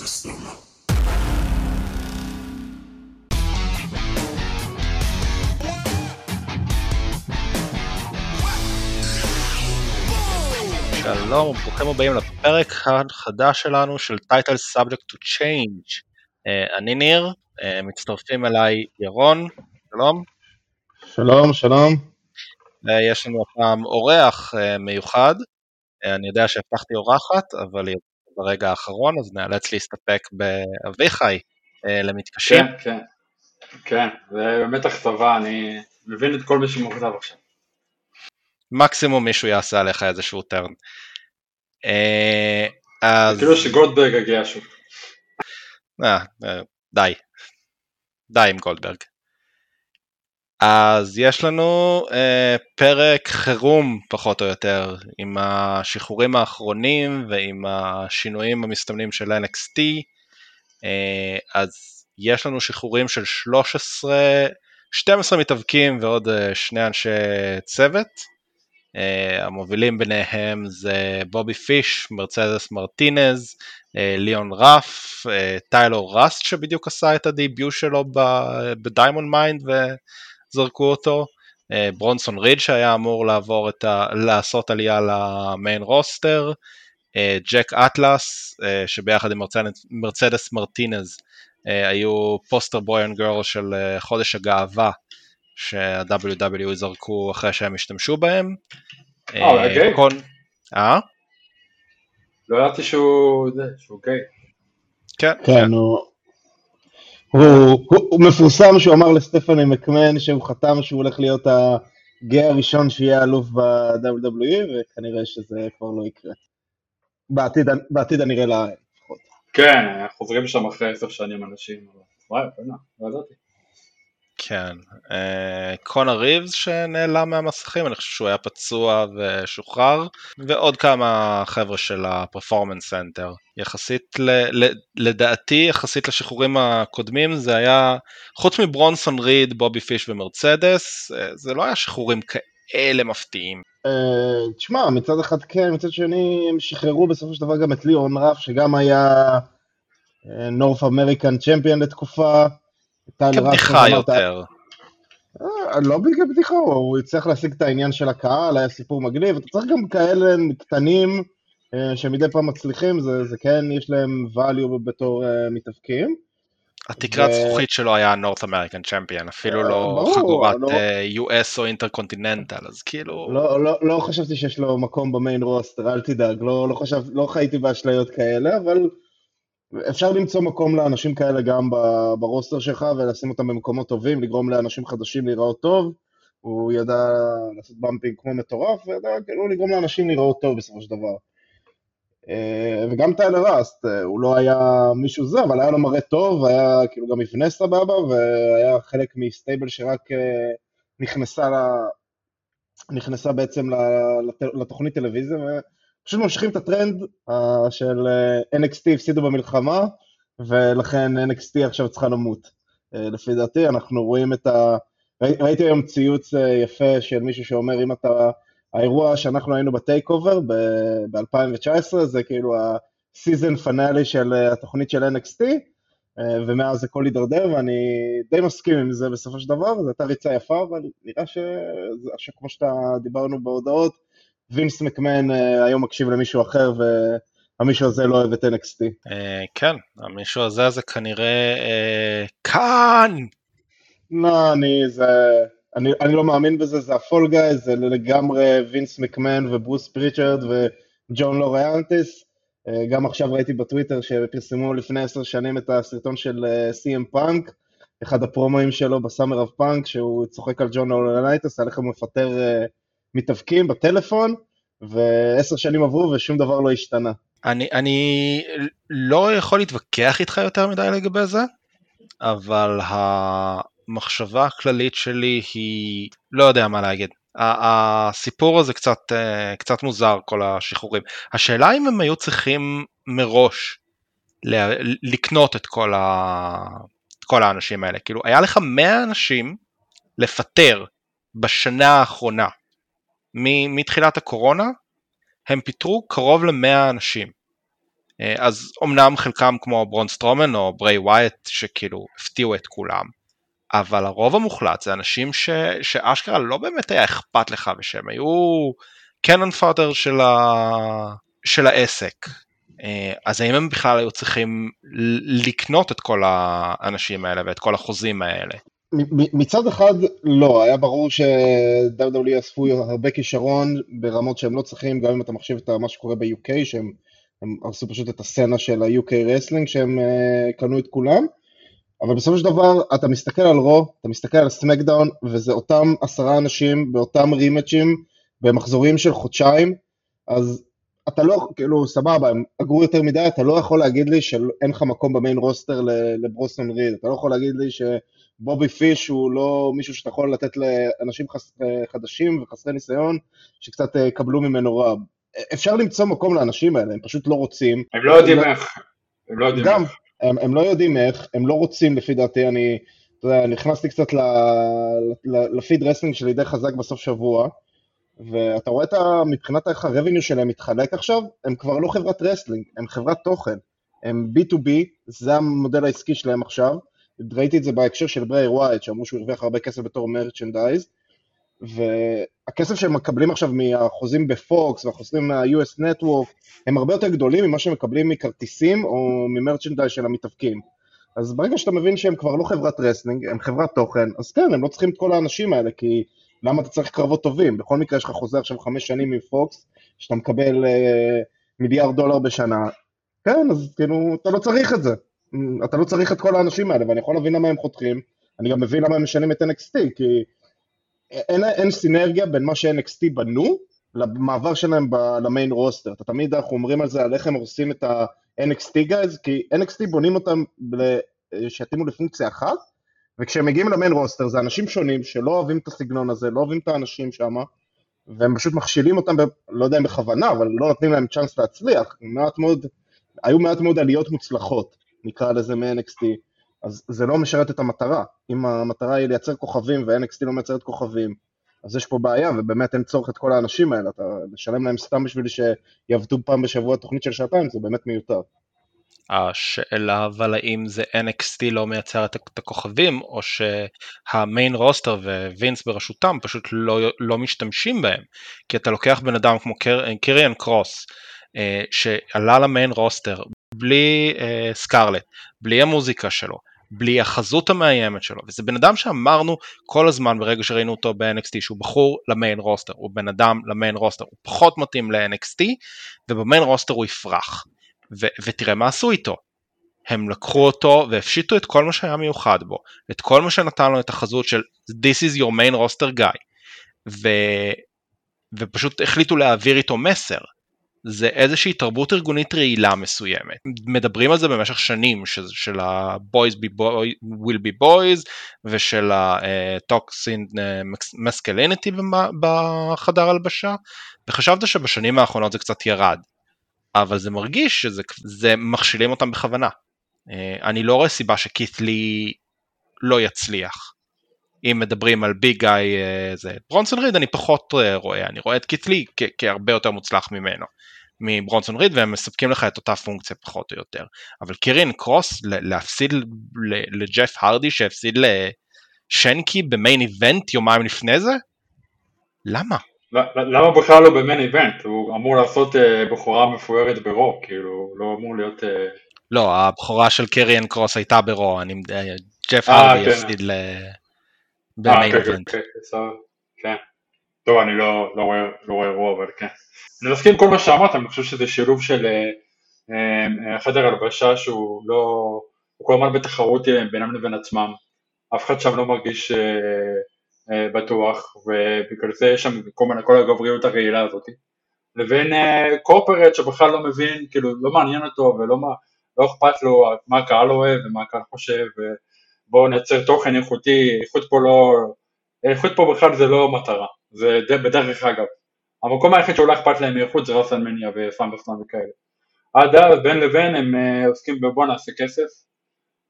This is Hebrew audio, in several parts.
system. שלום וברוכים הבאים לפרק החדש שלנו של טייטל Subject to Change. Uh, אני ניר, uh, מצטרפים אליי ירון, שלום. שלום, שלום. ויש לנו הפעם אורח uh, מיוחד, uh, אני יודע שהפכתי אורחת, אבל היא ברגע האחרון, אז נאלץ להסתפק באביחי uh, למתקשים. כן, כן, כן, זה באמת אכזבה, אני מבין את כל מי שמוכתב עכשיו. מקסימום מישהו יעשה עליך איזשהו טרן. אה, אז... כאילו שגולדברג הגיע שוב. אה, אה, די. די עם גולדברג. אז יש לנו אה, פרק חירום פחות או יותר עם השחרורים האחרונים ועם השינויים המסתמנים של NXT. אה, אז יש לנו שחרורים של 13, 12 מתאבקים ועוד אה, שני אנשי צוות. Uh, המובילים ביניהם זה בובי פיש, מרצדס מרטינז, uh, ליאון רף, uh, טיילור ראסט שבדיוק עשה את ה debut שלו ב Diamond Mine וזרקו אותו, uh, ברונסון ריד שהיה אמור לעבור את ה... לעשות עלייה ל main roster, uh, ג'ייק אטלס uh, שביחד עם מרצדס, מרטינז היו poster boy and girl של חודש הגאווה שה-WW זרקו אחרי שהם השתמשו בהם. אה, גיי? אה? לא ידעתי שהוא גיי. כן. כן, הוא... הוא, הוא, הוא מפורסם שהוא אמר לסטפני מקמן שהוא חתם שהוא הולך להיות הגיי הראשון שיהיה אלוף ב-WWE וכנראה שזה כבר לא יקרה. בעתיד, בעתיד הנראה לעין. כן, חוזרים שם אחרי עשר שנים אנשים. וואי, לא ידעתי. כן, אה, קונר ריבס שנעלם מהמסכים, אני חושב שהוא היה פצוע ושוחרר, ועוד כמה חבר'ה של ה Performance Center. יחסית, ל, ל, לדעתי, יחסית לשחרורים הקודמים, זה היה, חוץ מברונסון ריד, בובי פיש ומרצדס, אה, זה לא היה שחרורים כאלה מפתיעים. Uh, תשמע, מצד אחד כן, מצד שני הם שחררו בסופו של דבר גם את ליאון רף, שגם היה נורף אמריקן צ'מפיון לתקופה. כבדיחה יותר. אה, לא בגלל בדיחה, הוא הצליח להשיג את העניין של הקהל, היה סיפור מגניב, אתה צריך גם כאלה קטנים אה, שמדי פעם מצליחים, זה, זה כן, יש להם value בתור uh, מתאבקים. התקרת זכוכית שלו היה נורת' אמריקן צ'מפיון, אפילו לא חגורת לא... US או Intercontinental, אז כאילו... לא, לא, לא חשבתי שיש לו מקום ב main roster, אל תדאג, לא, לא, חשב, לא חייתי באשליות כאלה, אבל אפשר למצוא מקום לאנשים כאלה גם ב roster שלך ולשים אותם במקומות טובים, לגרום לאנשים חדשים להיראות טוב. הוא ידע לעשות bumping כמו מטורף, וידע כאילו לגרום לאנשים להיראות טוב בסופו של דבר. אה, וגם טיילר ראסט, אה, הוא לא היה מישהו זה, אבל היה לו מראה טוב, היה כאילו גם מבנה סבבה, והיה חלק מ stable שרק אה, נכנסה, לה, נכנסה בעצם לתוכנית טלוויזיה, פשוט ממשיכים את הטרנד uh, של uh, NXT הפסידו במלחמה, ולכן NXT עכשיו צריכה למות. Uh, לפי דעתי, אנחנו רואים את ה... ראי, ראיתי היום ציוץ uh, יפה של מישהו שאומר, אם אתה... האירוע שאנחנו היינו ב TakeOver ב-2019, זה כאילו ה season finale של התוכנית של NXT, ומאז הכל הידרדר, ואני די מסכים עם זה בסופו של דבר, זו הייתה ריצה יפה, אבל נראה ש... שכמו שאתה דיברנו בהודעות, וינס מקמן uh, היום מקשיב למישהו אחר והמישהו הזה לא אוהב את NXT. אה, כן, המישהו הזה זה כנראה uh, כאן! לא, אני, זה, אני, אני לא מאמין בזה, זה הפול גאי, זה לגמרי וינס מקמן וברוס פריצ'רד וג'ון לוריאנטיס. גם עכשיו ראיתי בטוויטר שפרסמו לפני עשר שנים את הסרטון של סי.אם פאנק, אחד הפרומואים שלו בסאמר אב פאנק, שהוא צוחק על ג'ון לוריאנטיס, על איך הוא מפטר מתאבקים בטלפון, ועשר שנים עברו ושום דבר לא השתנה. אני, אני לא יכול להתווכח איתך יותר מדי לגבי זה, אבל המחשבה הכללית שלי היא, לא יודע מה להגיד. הסיפור הזה קצת, קצת מוזר, כל השחרורים. השאלה אם הם היו צריכים מראש לקנות את כל, ה... את כל האנשים האלה. כאילו, היה לך 100 אנשים לפטר בשנה האחרונה. מתחילת הקורונה הם פיטרו קרוב ל-100 אנשים. אז אמנם חלקם כמו ברון סטרומן או בריי ווייט שכאילו הפתיעו את כולם, אבל הרוב המוחלט זה אנשים ש, שאשכרה לא באמת היה אכפת לך ושהם היו cannon fodder של, ה, של העסק. אה, אז האם הם בכלל היו צריכים לקנות את כל האנשים האלה ואת כל החוזים האלה? מצד אחד לא, היה ברור ש-WWE אספו הרבה כישרון ברמות שהם לא צריכים, גם אם אתה מחשיב את מה שקורה ב-UK, שהם הרסו פשוט את הסצנה של ה-UK wrestling, שהם uh, קנו את כולם, אבל בסופו של דבר אתה מסתכל על רו, אתה מסתכל על סמקדאון, וזה אותם עשרה אנשים באותם רימג'ים במחזורים של חודשיים, אז אתה לא, כאילו, סבבה, הם אגרו יותר מדי, אתה לא יכול להגיד לי שאין לך מקום במיין רוסטר לברוסון ריד, אתה לא יכול להגיד לי שבובי פיש הוא לא מישהו שאתה יכול לתת לאנשים חס, חדשים וחסרי ניסיון, שקצת אה, יקבלו ממנו רב. אפשר למצוא מקום לאנשים האלה, הם פשוט לא רוצים. הם לא יודעים איך. הם לא יודעים גם, איך. הם, הם לא יודעים איך, הם לא רוצים לפי דעתי, אני, אתה יודע, נכנסתי קצת ל feed wrestling שלי די חזק בסוף שבוע, ואתה רואה את ה... מבחינת איך ה revenue שלהם מתחלק עכשיו, הם כבר לא חברת wrestling, הם חברת תוכן. הם B2B, זה המודל העסקי שלהם עכשיו. ראיתי את זה בהקשר של בריי ווייט, שאמרו שהוא הרוויח הרבה כסף בתור merchandise, והכסף שהם מקבלים עכשיו מהחוזים בפוקס והחוזים מה-USA Network, הם הרבה יותר גדולים ממה שהם מקבלים מכרטיסים או מ merchandise של המתאבקים. אז ברגע שאתה מבין שהם כבר לא חברת wrestling, הם חברת תוכן, אז כן, הם לא צריכים את כל האנשים האלה, כי למה אתה צריך קרבות טובים? בכל מקרה יש לך חוזה עכשיו חמש שנים מפוקס, שאתה מקבל אה, מיליארד דולר בשנה, כן, אז כאילו, אתה לא צריך את זה. אתה לא צריך את כל האנשים האלה, ואני יכול להבין למה הם חותכים, אני גם מבין למה הם משנים את NXT, כי אין, אין סינרגיה בין מה ש-NXT בנו למעבר שלהם ב- למיין רוסטר. אתה תמיד, אנחנו אומרים על זה, על איך הם הורסים את ה-NXT גייז, כי NXT בונים אותם שיתאימו לפונקציה אחת, וכשהם מגיעים למיין רוסטר זה אנשים שונים שלא אוהבים את הסגנון הזה, לא אוהבים את האנשים שם, והם פשוט מכשילים אותם, ב, לא יודע אם בכוונה, אבל לא נותנים להם צ'אנס להצליח. מעט מאוד, היו מעט מאוד עליות מוצלחות, נקרא לזה מ-NXT, אז זה לא משרת את המטרה. אם המטרה היא לייצר כוכבים ו-NXT לא מייצרת כוכבים, אז יש פה בעיה, ובאמת אין צורך את כל האנשים האלה, אתה לשלם להם סתם בשביל שיעבדו פעם בשבוע תוכנית של שעתיים, זה באמת מיותר. השאלה אבל האם זה NXT לא מייצר את הכוכבים או שה main roster ו-וינס בראשותם פשוט לא, לא משתמשים בהם כי אתה לוקח בן אדם כמו קר, קיריאן קרוס אה, שעלה ל main roster בלי אה, סקרלט, בלי המוזיקה שלו, בלי החזות המאיימת שלו וזה בן אדם שאמרנו כל הזמן ברגע שראינו אותו ב-NXT שהוא בחור למיין רוסטר, הוא בן אדם למיין רוסטר, הוא פחות מתאים ל-NXT ובמיין רוסטר הוא יפרח ו- ותראה מה עשו איתו. הם לקחו אותו והפשיטו את כל מה שהיה מיוחד בו, את כל מה שנתן לו את החזות של This is your main roster guy, ו- ופשוט החליטו להעביר איתו מסר. זה איזושהי תרבות ארגונית רעילה מסוימת. מדברים על זה במשך שנים, ש- של ה-boys boy, will be boys ושל ה-toxin אה, masculinity בחדר הלבשה, וחשבת שבשנים האחרונות זה קצת ירד. אבל זה מרגיש שזה מכשילים אותם בכוונה. אה, אני לא רואה סיבה שקית'לי לא יצליח. אם מדברים על ביג גאי זה ברונסון ריד אני פחות אה, רואה, אני רואה את קית'לי כהרבה יותר מוצלח ממנו. מברונסון ריד והם מספקים לך את אותה פונקציה פחות או יותר. אבל קירין קרוס להפסיד לג'ף הרדי שהפסיד לשנקי במיין איבנט יומיים לפני זה? למה? למה בכלל לא במיין איבנט? הוא אמור לעשות אה, בחורה מפוארת ברו, כאילו, לא אמור להיות... אה, לא, הבכורה של קריאן קרוס הייתה ברו, אני... אה, ג'ף הרדי כן. הפסיד ל... במיין כן, איבנט. כן, טוב, אני לא, לא, רואה, לא רואה רו, אבל כן. אני מסכים עם כל מה שאמרת, אני חושב שזה שילוב של חדר הלבשה שהוא לא... הוא כל הזמן בתחרות בינם לבין עצמם. אף אחד שם לא מרגיש בטוח, ובגלל זה יש שם כל, מיני, כל הגבריות הרעילה הזאת, לבין קורפרט שבכלל לא מבין, כאילו לא מעניין אותו ולא לא אכפת לו מה הקהל אוהב ומה הקהל חושב, ובואו נייצר תוכן איכותי, איכות פה לא, איכות פה בכלל זה לא מטרה, זה בדרך אגב, המקום היחיד שאולי אכפת להם מאיכות זה רסלמניה וסלאם וכאלה. עד אז בין לבין הם אה, עוסקים בבוא נעשה כסף,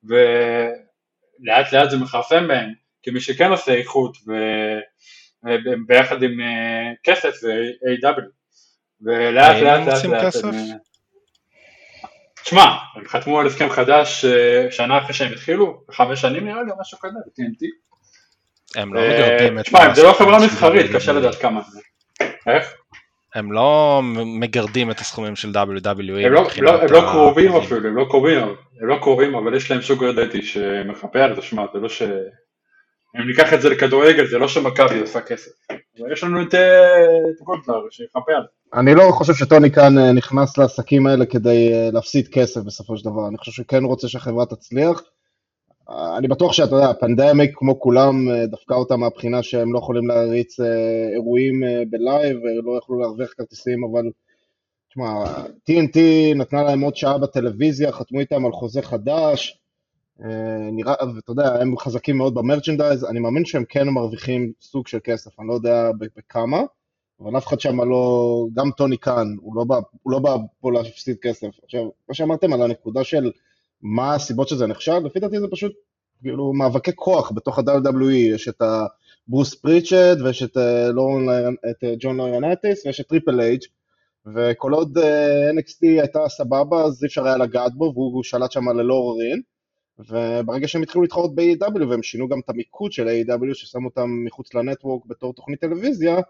ולאט לאט זה מכרסם בהם, כי מי שכן עושה איכות עם אה, כסף זה A.W. ולאט לאט לאט לאט תשמע, הם חתמו על הסכם חדש שנה אחרי שהם התחילו, חמש שנים נראה לי, משהו כזה, ב-TNT. הם לא מגרדים את... תשמע, זה לא חברה מסחרית, קשה לדעת כמה זה. איך? הם לא מגרדים את הסכומים של WWE. הם לא, לא, לא קרובים אפילו, הם לא קרובים, הם לא קרובים, אבל יש להם שוגר דדי שמחפה על זה, שמע, זה לא ש... אם ניקח את זה לכדורגל, זה לא שמכבי עושה כסף. יש לנו את גולדלר שיחפה על זה. אני לא חושב שטוני כאן אה, נכנס לעסקים האלה כדי אה, להפסיד כסף בסופו של דבר, אני חושב שכן רוצה שהחברה תצליח. אני בטוח שאתה יודע, הפנדמיק כמו כולם דפקה אותם מהבחינה שהם לא יכולים להריץ אירועים בלייב ולא יכלו להרוויח כרטיסים, אבל תשמע, TNT נתנה להם עוד שעה בטלוויזיה, חתמו איתם על חוזה חדש, נראה, ואתה יודע, הם חזקים מאוד במרצ'נדייז, אני מאמין שהם כן מרוויחים סוג של כסף, אני לא יודע בכמה, אבל אף אחד שם לא, גם טוני קאן, הוא לא בא, הוא לא בא פה להפסיד כסף. עכשיו, מה שאמרתם על הנקודה של מה הסיבות שזה נחשב? לפי דעתי זה פשוט כאילו מאבקי כוח בתוך ה-WWE, יש את הברוס פריצ'ד ויש את, אה, את אה, ג'ון לוריאנטיס ויש את טריפל אייץ' וכל עוד אה, NXT הייתה סבבה אז אי אפשר היה לגעת בו והוא שלט שם ללא עוררין וברגע שהם התחילו להתחרות ב-AEW והם שינו גם את המיקוד של AEW ששמו אותם מחוץ ל Network בתור תוכנית טלוויזיה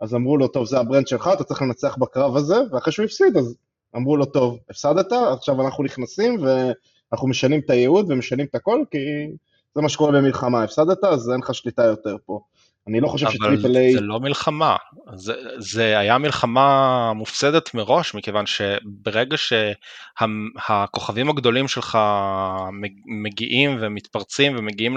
אז אמרו לו טוב זה ה brand שלך אתה צריך לנצח בקרב הזה ואחרי שהוא הפסיד אז אמרו לו טוב הפסדת עכשיו אנחנו נכנסים ו... אנחנו משנים את הייעוד ומשנים את הכל, כי זה מה שקורה במלחמה, הפסדת, אז אין לך שליטה יותר פה. אני לא חושב שטריפל אייץ'... אבל זה לא מלחמה, זה, זה היה מלחמה מופסדת מראש, מכיוון שברגע שהכוכבים הגדולים שלך מגיעים ומתפרצים ומגיעים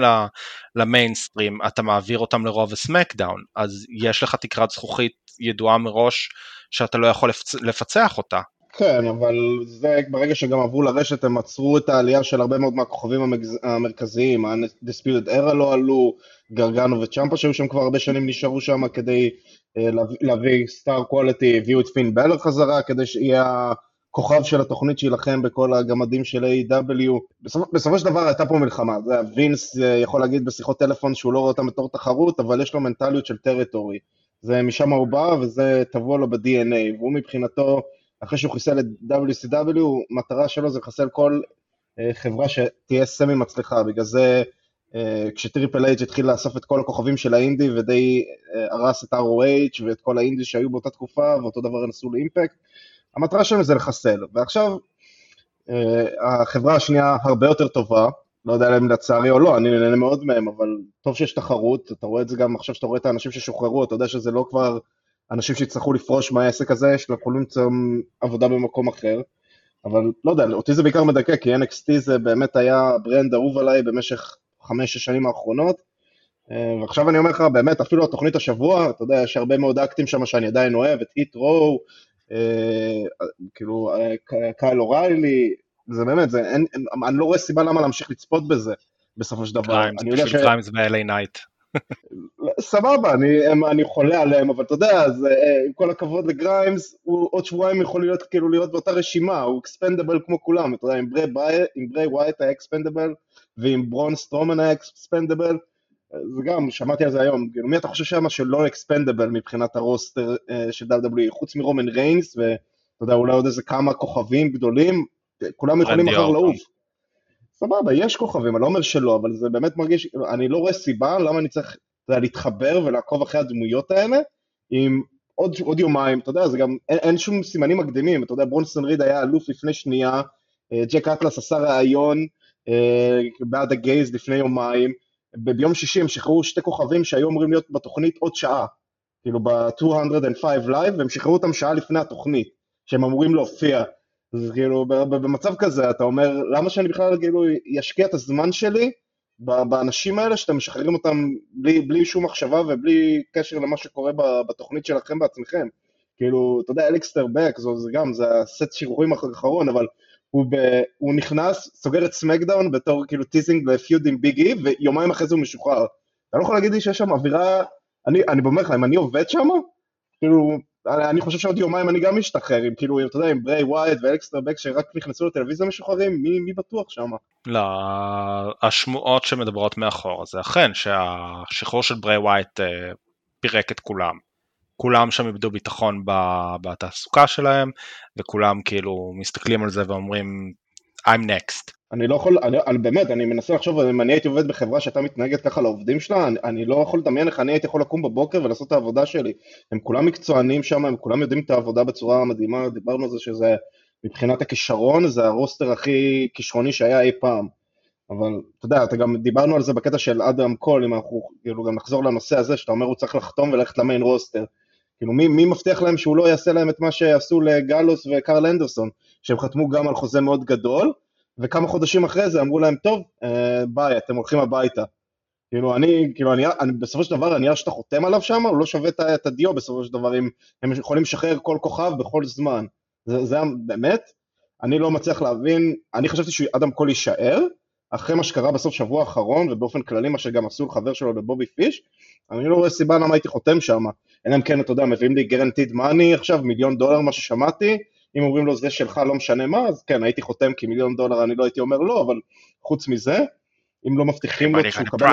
למיינסטרים, אתה מעביר אותם לרוב וסמקדאון, אז יש לך תקרת זכוכית ידועה מראש שאתה לא יכול לפצח אותה. כן, אבל זה ברגע שגם עברו לרשת הם עצרו את העלייה של הרבה מאוד מהכוכבים המגז... המרכזיים, ה-Disputed Era לא עלו, גרגנו וצ'מפה שהיו שם כבר הרבה שנים נשארו שם כדי uh, להביא, להביא סטאר קואליטי, הביאו את פין בלר חזרה כדי שיהיה הכוכב של התוכנית שיילחם בכל הגמדים של A.W. בסופ... בסופו של דבר הייתה פה מלחמה, זה וינס אה, יכול להגיד בשיחות טלפון שהוא לא רואה אותה בתור תחרות, אבל יש לו מנטליות של territory, זה משם הוא בא וזה טבוע לו ב-DNA, והוא מבחינתו אחרי שהוא חיסל את WCW, מטרה שלו זה לחסל כל אה, חברה שתהיה סמי מצליחה, בגלל זה אה, כשטריפל אייץ' התחיל לאסוף את כל הכוכבים של האינדי ודי אה, הרס את ROH ואת כל האינדי שהיו באותה תקופה ואותו דבר נסו ל Impact, המטרה שלהם זה לחסל, ועכשיו החברה השנייה הרבה יותר טובה, לא יודע אם לצערי או לא, אני נהנה מאוד מהם, אבל טוב שיש תחרות, אתה רואה את זה גם עכשיו שאתה רואה את האנשים ששוחררו, אתה יודע שזה לא כבר אנשים שיצטרכו לפרוש מהעסק הזה, שיכולים למצוא עבודה במקום אחר. אבל לא יודע, אותי זה בעיקר מדכא, כי NXT זה באמת היה ברנד אהוב עליי במשך חמש-שש שנים האחרונות. אה, ועכשיו אני אומר לך, באמת, אפילו התוכנית השבוע, אתה יודע, יש הרבה מאוד אקטים שם שאני עדיין אוהב, את היט רו, אה, כאילו, אה, קייל אוריילי, זה באמת, זה, אין, אני לא רואה סיבה למה להמשיך לצפות בזה, בסופו של דבר. גריימס, פשוט גריימס ו-LA נייט. סבבה, אני, אני חולה עליהם, אבל אתה יודע, אז, אה, עם כל הכבוד לגריימס, הוא עוד שבועיים יכול להיות כאילו להיות באותה רשימה, הוא expendable כמו כולם, אתה יודע, עם ברי, ביי, עם בריי וואייט היה expendable, ועם ברון סטרומן היה expendable, זה גם, שמעתי על זה היום, כאילו, מי אתה חושב שמה שלא expendable מבחינת ה roster אה, של WWE, חוץ מרומן ריינס, ואתה יודע, אולי עוד איזה כמה כוכבים גדולים, כולם יכולים מחר לעוף. סבבה, יש כוכבים, אני לא אומר שלא, אבל זה באמת מרגיש, אני לא רואה סיבה למה אני צריך להתחבר ולעקוב אחרי הדמויות האלה, עם עוד, עוד יומיים, אתה יודע, זה גם, אין, אין שום סימנים מקדימים, אתה יודע, ברונסון ריד היה אלוף לפני שנייה, אה, ג'ק אטלס עשה ראיון אה, בעד הגייז לפני יומיים, ביום שישי הם שחררו שתי כוכבים שהיו אמורים להיות בתוכנית עוד שעה, כאילו ב-205 Live, והם שחררו אותם שעה לפני התוכנית, שהם אמורים להופיע. אז כאילו, במצב כזה, אתה אומר, למה שאני בכלל כאילו אשקיע את הזמן שלי באנשים האלה שאתם משחררים אותם בלי, בלי שום מחשבה ובלי קשר למה שקורה בתוכנית שלכם בעצמכם. כאילו, אתה יודע, אליסטר בלאק, זה, זה גם, זה הסט שחרורים האחרון, אבל הוא, ב, הוא נכנס, סוגר את SmackDown בתור כאילו teasing ל feud עם ביג אי, ויומיים אחרי זה הוא משוחרר. אתה לא יכול להגיד לי שיש שם אווירה, אני, אני אומר לך, אם אני עובד שם, כאילו, אני חושב שעוד יומיים אני גם משתחרר, עם כאילו, אתה יודע, עם ברי ווייד ואלקסטר בק שרק נכנסו לטלוויזיה משוחררים, מי, מי בטוח שם? לא, השמועות שמדברות מאחור זה אכן שהשחרור של ברי ווייט אה, פירק את כולם. כולם שם איבדו ביטחון בתעסוקה שלהם, וכולם כאילו מסתכלים על זה ואומרים, I'm next. אני לא יכול, אני, אני באמת, אני מנסה לחשוב, אם אני הייתי עובד בחברה שהייתה מתנהגת ככה לעובדים שלה, אני, אני לא יכול לדמיין איך אני הייתי יכול לקום בבוקר ולעשות את העבודה שלי. הם כולם מקצוענים שם, הם כולם יודעים את העבודה בצורה מדהימה, דיברנו על זה שזה, מבחינת הכישרון, זה ה roster הכי כישרוני שהיה אי פעם. אבל אתה יודע, אתה גם דיברנו על זה בקטע של אדם קול, אם אנחנו כאילו גם נחזור לנושא הזה, שאתה אומר הוא צריך לחתום וללכת ל main roster. כאילו מי, מי מבטיח להם שהוא לא יעשה להם את מה שעשו לגלוס וקרל אנדרסון, שהם חתמו גם על חוזה מאוד גדול, וכמה חודשים אחרי זה אמרו להם, טוב, אה, ביי, אתם הולכים הביתה. כאילו אני, כאילו אני, אני בסופו של דבר הנייר שאתה חותם עליו שם, הוא לא שווה את הדיו בסופו של דבר, אם הם יכולים לשחרר כל כוכב בכל זמן. זה, זה באמת, אני לא מצליח להבין, אני חשבתי שאדם קול יישאר, אחרי מה שקרה בסוף שבוע האחרון, ובאופן כללי מה שגם עשו לחבר שלו לבובי פיש, אני לא רואה סיבה למה הייתי חותם שם. אלא אם כן, אתה יודע, מביאים לי גרנטיד מאני עכשיו, מיליון דולר, מה ששמעתי, אם אומרים לו זה שלך, לא משנה מה, אז כן, הייתי חותם כי מיליון דולר אני לא הייתי אומר לא, אבל חוץ מזה, אם לא מבטיחים לו שהוא מקבל...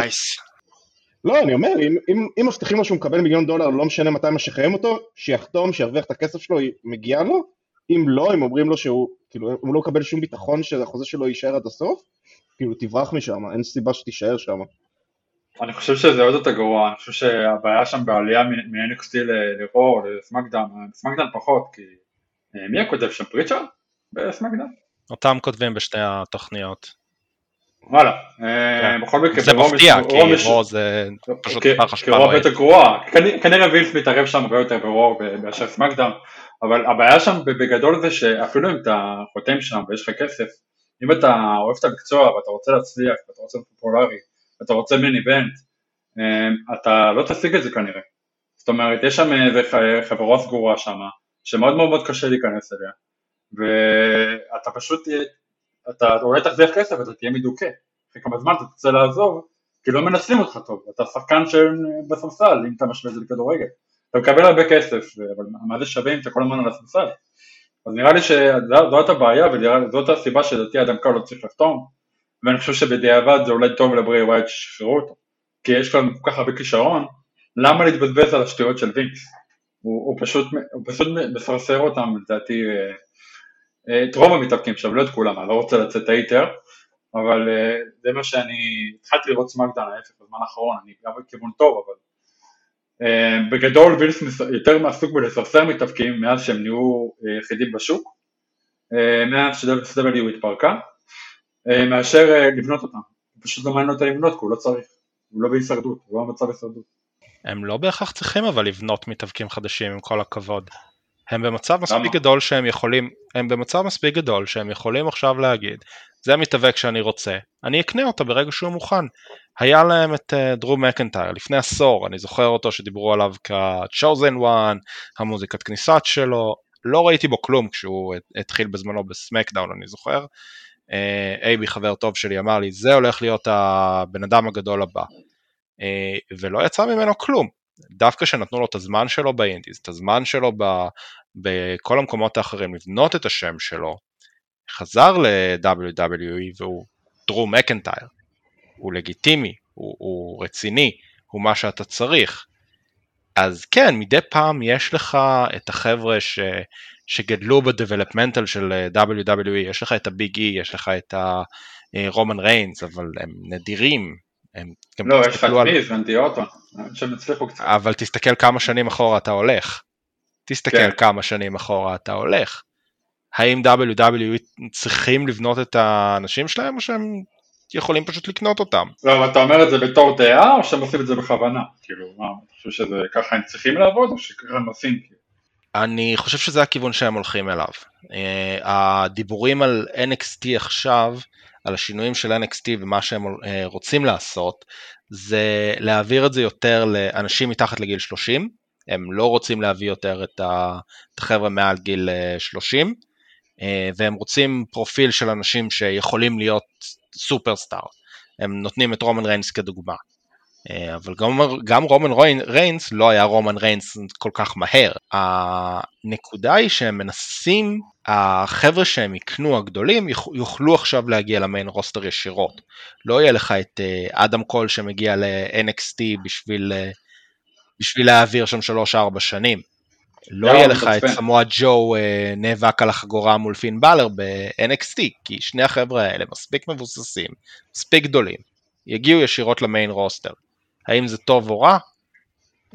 לא, אני אומר, אם, אם, אם מבטיחים לו שהוא מקבל מיליון דולר, לא משנה מתי משחררים אותו, שיחתום, שירוויח את הכסף שלו, מגיע לו, אם לא, אם אומרים לו שהוא, כאילו, הוא לא מקבל שום ביטחון שהחוזה שלו יישאר עד הסוף, כאילו תברח משם, אין סיבה שתישאר שם. אני חושב שזה עוד יותר גרוע, אני חושב שהבעיה שם בעלייה מ-NXT לרור, לסמקדאם, סמקדאם פחות, כי אה, מי הכותב שם? פריצ'רד? בסמקדאם? אותם כותבים בשתי התוכניות. וואלה, אה, כן. בכל מקרה, זה מפתיע, כי רור זה פשוט אשפה רועד. כי רור יותר גרועה, כנראה וילס מתערב שם הרבה יותר ברור מאשר סמקדאם, אבל הבעיה שם בגדול זה שאפילו אם אתה חותם שם ויש לך כסף, אם אתה אוהב את המקצוע ואתה רוצה להצליח ואתה רוצה להיות פופולרי ואתה רוצה מיני בנט, אה, אתה לא תשיג את זה כנראה. זאת אומרת, יש שם איזה חברה סגורה שם, שמאוד מאוד מאוד קשה להיכנס אליה, ואתה פשוט, אתה אולי תרוויח כסף ואתה תהיה מדוכא, אחרי כמה זמן אתה תרצה לעזוב, כי לא מנצלים אותך טוב, אתה שחקן בספסל אם אתה משווה את זה לכדורגל, אתה מקבל הרבה כסף, אבל מה זה שווה אם אתה כל הזמן על הספסל? אז נראה לי שזאת הבעיה וזאת הסיבה שלדעתי אדם קל לא צריך לחתום. ואני חושב שבדיעבד זה אולי טוב לברי ווייט ששחררו אותו. כי יש לנו כל כך הרבה כישרון למה להתבזבז על השטויות של וינקס הוא, הוא, פשוט, הוא פשוט מפרסר אותם לדעתי אה, אה, את רוב המתאבקים שם, לא את כולם, אני לא רוצה לצאת היטר אבל אה, זה מה שאני התחלתי לראות סמאקדאון ההפך בזמן האחרון, אני גם בכיוון טוב אבל בגדול וילס יותר מעסוק בלסרסר מתאבקים מאז שהם נהיו יחידים בשוק מאז ש-W התפרקה מאשר לבנות אותם, פשוט לא מעניין אותה לבנות כי הוא לא צריך, הוא לא בהישרדות, הוא לא במצב הישרדות הם לא בהכרח צריכים אבל לבנות מתאבקים חדשים עם כל הכבוד. הם במצב מספיק? גדול שהם יכולים, הם במצב מספיק גדול שהם יכולים עכשיו להגיד, זה המתאבק שאני רוצה, אני אקנה אותו ברגע שהוא מוכן. היה להם את דרו uh, מקנטייר לפני עשור, אני זוכר אותו שדיברו עליו כ-chosen one, המוזיקת כניסת שלו, לא ראיתי בו כלום כשהוא התחיל בזמנו בסמקדאון אני זוכר. אייבי uh, חבר טוב שלי אמר לי זה הולך להיות הבן אדם הגדול הבא. אה, ולא יצא ממנו כלום. דווקא שנתנו לו את הזמן שלו באינדיז, את הזמן שלו ב, בכל המקומות האחרים, לבנות את השם שלו, חזר ל-WWE והוא דרו מקנטייר, הוא לגיטימי, הוא, הוא רציני, הוא מה שאתה צריך. אז כן, מדי פעם יש לך את החבר'ה ש, שגדלו בדבלפמנטל של WWE, יש לך את הביג אי, e, יש לך את הרומן ריינס, אבל הם נדירים, הם גם לא, יש ונטי אוטו, שהם הצליחו קצת. אבל תסתכל כמה שנים אחורה אתה הולך. תסתכל כן. כמה שנים אחורה אתה הולך. האם WWE צריכים לבנות את האנשים שלהם או שהם יכולים פשוט לקנות אותם? לא, אבל אתה אומר את זה בתור דעה או שהם עושים את זה בכוונה? כאילו, מה, אתה חושב שזה ככה הם צריכים לעבוד או שככה הם עושים? אני חושב שזה הכיוון שהם הולכים אליו. Uh, הדיבורים על NXT עכשיו על השינויים של NXT ומה שהם אה, רוצים לעשות, זה להעביר את זה יותר לאנשים מתחת לגיל 30, הם לא רוצים להביא יותר את החבר'ה מעל גיל 30, אה, אה, והם רוצים פרופיל של אנשים שיכולים להיות סופרסטאר, הם נותנים את רומן ריינס כדוגמה. אבל גם, גם רומן ריינס לא היה רומן ריינס כל כך מהר. הנקודה היא שהם מנסים החבר'ה שהם יקנו הגדולים יוכלו עכשיו להגיע ל main roster ישירות. לא יהיה לך את אה, אדם קול שמגיע ל-NXT בשביל, אה, בשביל להעביר שם 3-4 שנים. לא יהיה לך את סמואל ג'ו אה, נאבק על החגורה מול פין באלור ב-NXT, כי שני החבר'ה האלה מספיק מבוססים, מספיק גדולים, יגיעו ישירות למיין רוסטר. האם זה טוב או רע?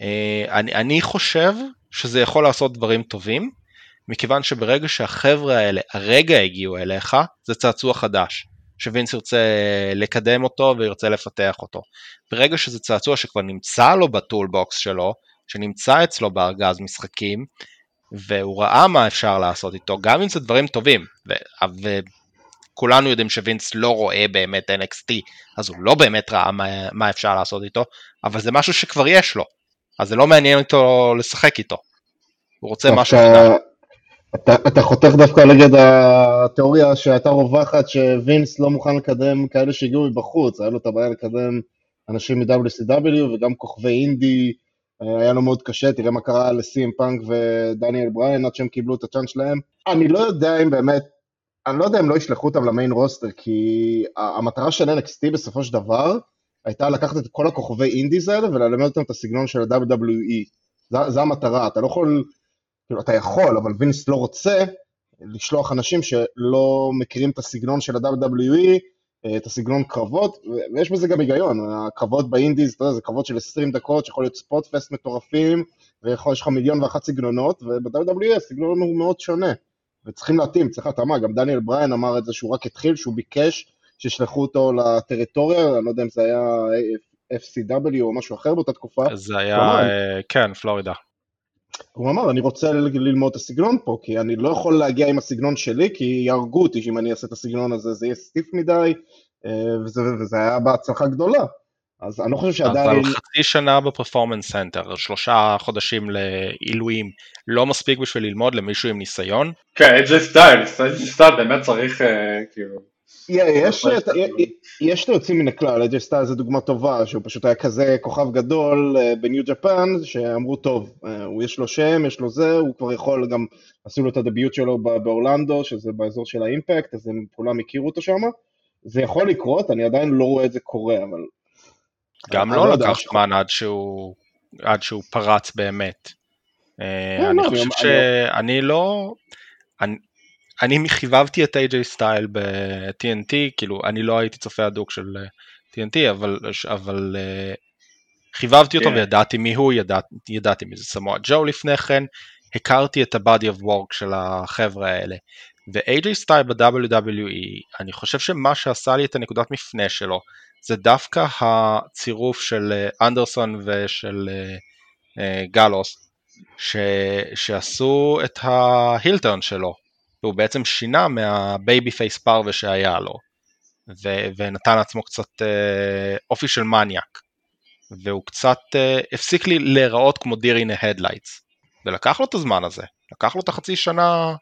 אה, אני, אני חושב שזה יכול לעשות דברים טובים, מכיוון שברגע שהחבר'ה האלה הרגע הגיעו אליך, זה צעצוע חדש, שווינס ירצה לקדם אותו וירצה לפתח אותו. ברגע שזה צעצוע שכבר נמצא לו בטולבוקס שלו, שנמצא אצלו בארגז משחקים, והוא ראה מה אפשר לעשות איתו, גם אם זה דברים טובים, ו- וכולנו יודעים שווינס לא רואה באמת NXT, אז הוא לא באמת ראה מה, מה אפשר לעשות איתו, אבל זה משהו שכבר יש לו, אז זה לא מעניין אותו לשחק איתו, הוא רוצה אתה, משהו חדש. אתה, אתה חותך דווקא נגד התיאוריה שהייתה רווחת שווינס לא מוכן לקדם כאלה שהגיעו מבחוץ, היה לו את הבעיה לקדם אנשים מ-WCW וגם כוכבי אינדי, היה לו מאוד קשה, תראה מה קרה לסי.אם פאנק ודניאל בריין עד שהם קיבלו את הצ'אנס שלהם. אני לא יודע אם באמת, אני לא יודע אם לא ישלחו אותם למיין רוסטר, כי המטרה של NXT בסופו של דבר הייתה לקחת את כל הכוכבי אינדיז האלה וללמד אותם את הסגנון של ה-WWE. זו המטרה, אתה לא יכול, כאילו אתה יכול, אבל וינס לא רוצה לשלוח אנשים שלא מכירים את הסגנון של ה-WWE, אה, את הסגנון קרבות, ויש בזה גם היגיון, הקרבות באינדיז, אתה יודע, זה קרבות של 20 דקות, שיכול להיות ספוט פסט מטורפים, ויש לך מיליון ואחת סגנונות, וב-WWE הסגנון הוא מאוד שונה, וצריכים להתאים, צריך התאמה, גם דניאל בריין אמר את זה שהוא רק התחיל, שהוא ביקש שישלחו אותו לטריטוריה, אני לא יודע אם זה היה FCW או משהו אחר באותה תקופה. זה היה, אה, כן, פלורידה. הוא אמר, אני רוצה ללמוד את הסגנון פה, כי אני לא יכול להגיע עם הסגנון שלי, כי יהרגו אותי שאם אני אעשה את הסגנון הזה, זה יהיה סטיף מדי, אה, וזה, וזה היה בהצלחה גדולה. אז אני לא חושב שעדיין... אבל חצי שנה ב performance center, שלושה חודשים לעילויים, לא מספיק בשביל ללמוד למישהו עם ניסיון? כן, AJ סטיילס, AJ סטיילס באמת צריך אה, כאילו... יש את היוצאים מן הכלל, AJ סטיילס זה דוגמה טובה, שהוא פשוט היה כזה כוכב גדול אה, ב New Japan, שאמרו טוב, אה, הוא יש לו שם, יש לו זה, הוא כבר יכול גם, עשו לו את ה debut שלו באורלנדו, שזה באזור של ה Impact, אז הם כולם הכירו אותו שם. זה יכול לקרות, אני עדיין לא רואה את זה קורה, אבל... גם לא, לא לקח זמן עד שהוא, עד שהוא פרץ באמת. אה, כן, אני לא, חושב שאני לא... אני חיבבתי את AJ סטייל ב-TNT, כאילו אני לא הייתי צופה הדוק של TNT, אבל, אבל uh, חיבבתי אותו. כן. וידעתי מי הוא, ידע, ידעתי מי זה סמואל ג'ו לפני כן, הכרתי את ה-body of work של החבר'ה האלה. ו-AJ סטיילס ב-WWE, אני חושב שמה שעשה לי את הנקודת מפנה שלו, זה דווקא הצירוף של אה, אנדרסון ושל אה, אה, גלוס, ש, שעשו את ה heel turn שלו, והוא בעצם שינה מה babyface פרווה שהיה לו, ו- ונתן לעצמו קצת אה, אופי של מניאק, והוא קצת אה, הפסיק לי להיראות כמו deer in the headlights, ולקח לו את הזמן הזה, לקח לו את החצי שנה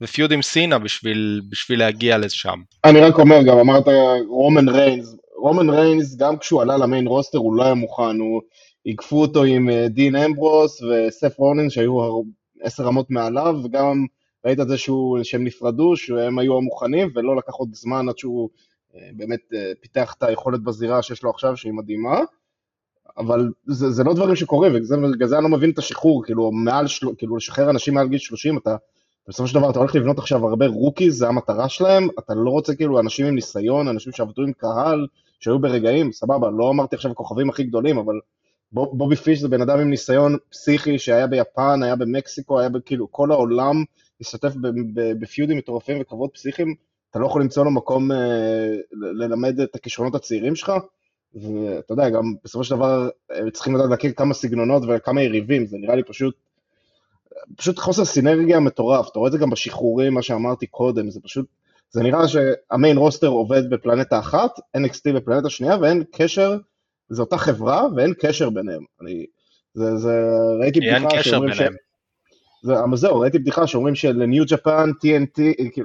ופיוד עם סינה בשביל, בשביל להגיע לשם. אני רק אומר, גם אמרת רומן ריינס, רומן ריינס גם כשהוא עלה למיין רוסטר הוא לא היה מוכן, הוא עיקפו אותו עם אה, דין אמברוס וסף רונן שהיו עשר רמות מעליו, וגם ראית את זה שהוא, שהם נפרדו, שהם היו המוכנים, ולא לקח עוד זמן עד שהוא אה, באמת אה, פיתח את היכולת בזירה שיש לו עכשיו, שהיא מדהימה. אבל זה, זה לא דברים שקורים, ובגלל זה אני לא מבין את השחרור, כאילו, מעל, כאילו, לשחרר אנשים מעל גיל 30, אתה, בסופו של דבר אתה הולך לבנות עכשיו הרבה rookies, זה המטרה שלהם, אתה לא רוצה כאילו אנשים עם ניסיון, אנשים שעבדו עם קהל, שהיו ברגעים, סבבה, לא אמרתי עכשיו הכוכבים הכי גדולים, אבל בובי פיש זה בן אדם עם ניסיון פסיכי שהיה ביפן, היה במקסיקו, היה בכאילו כל העולם להשתתף בפיודים מטורפים וקרבות פסיכיים, אתה לא יכול למצוא לו מקום אה, ללמד את הכישרונות הצעירים שלך, ואתה יודע, גם בסופו של דבר צריכים לדעת להכיר כמה סגנונות וכמה יריבים, זה נראה לי פשוט, פשוט חוסר סינרגיה מטורף, אתה רואה את זה גם בשחרורים, מה שאמרתי קודם, זה פשוט, זה נראה שהמיין רוסטר עובד בפלנטה אחת, NXT בפלנטה שנייה, ואין קשר, זו אותה חברה ואין קשר ביניהם. אני, זה, זה, ראיתי בדיחה שאומרים ש... אבל זהו, ראיתי בדיחה שאומרים שלניו ג'פן, TNT,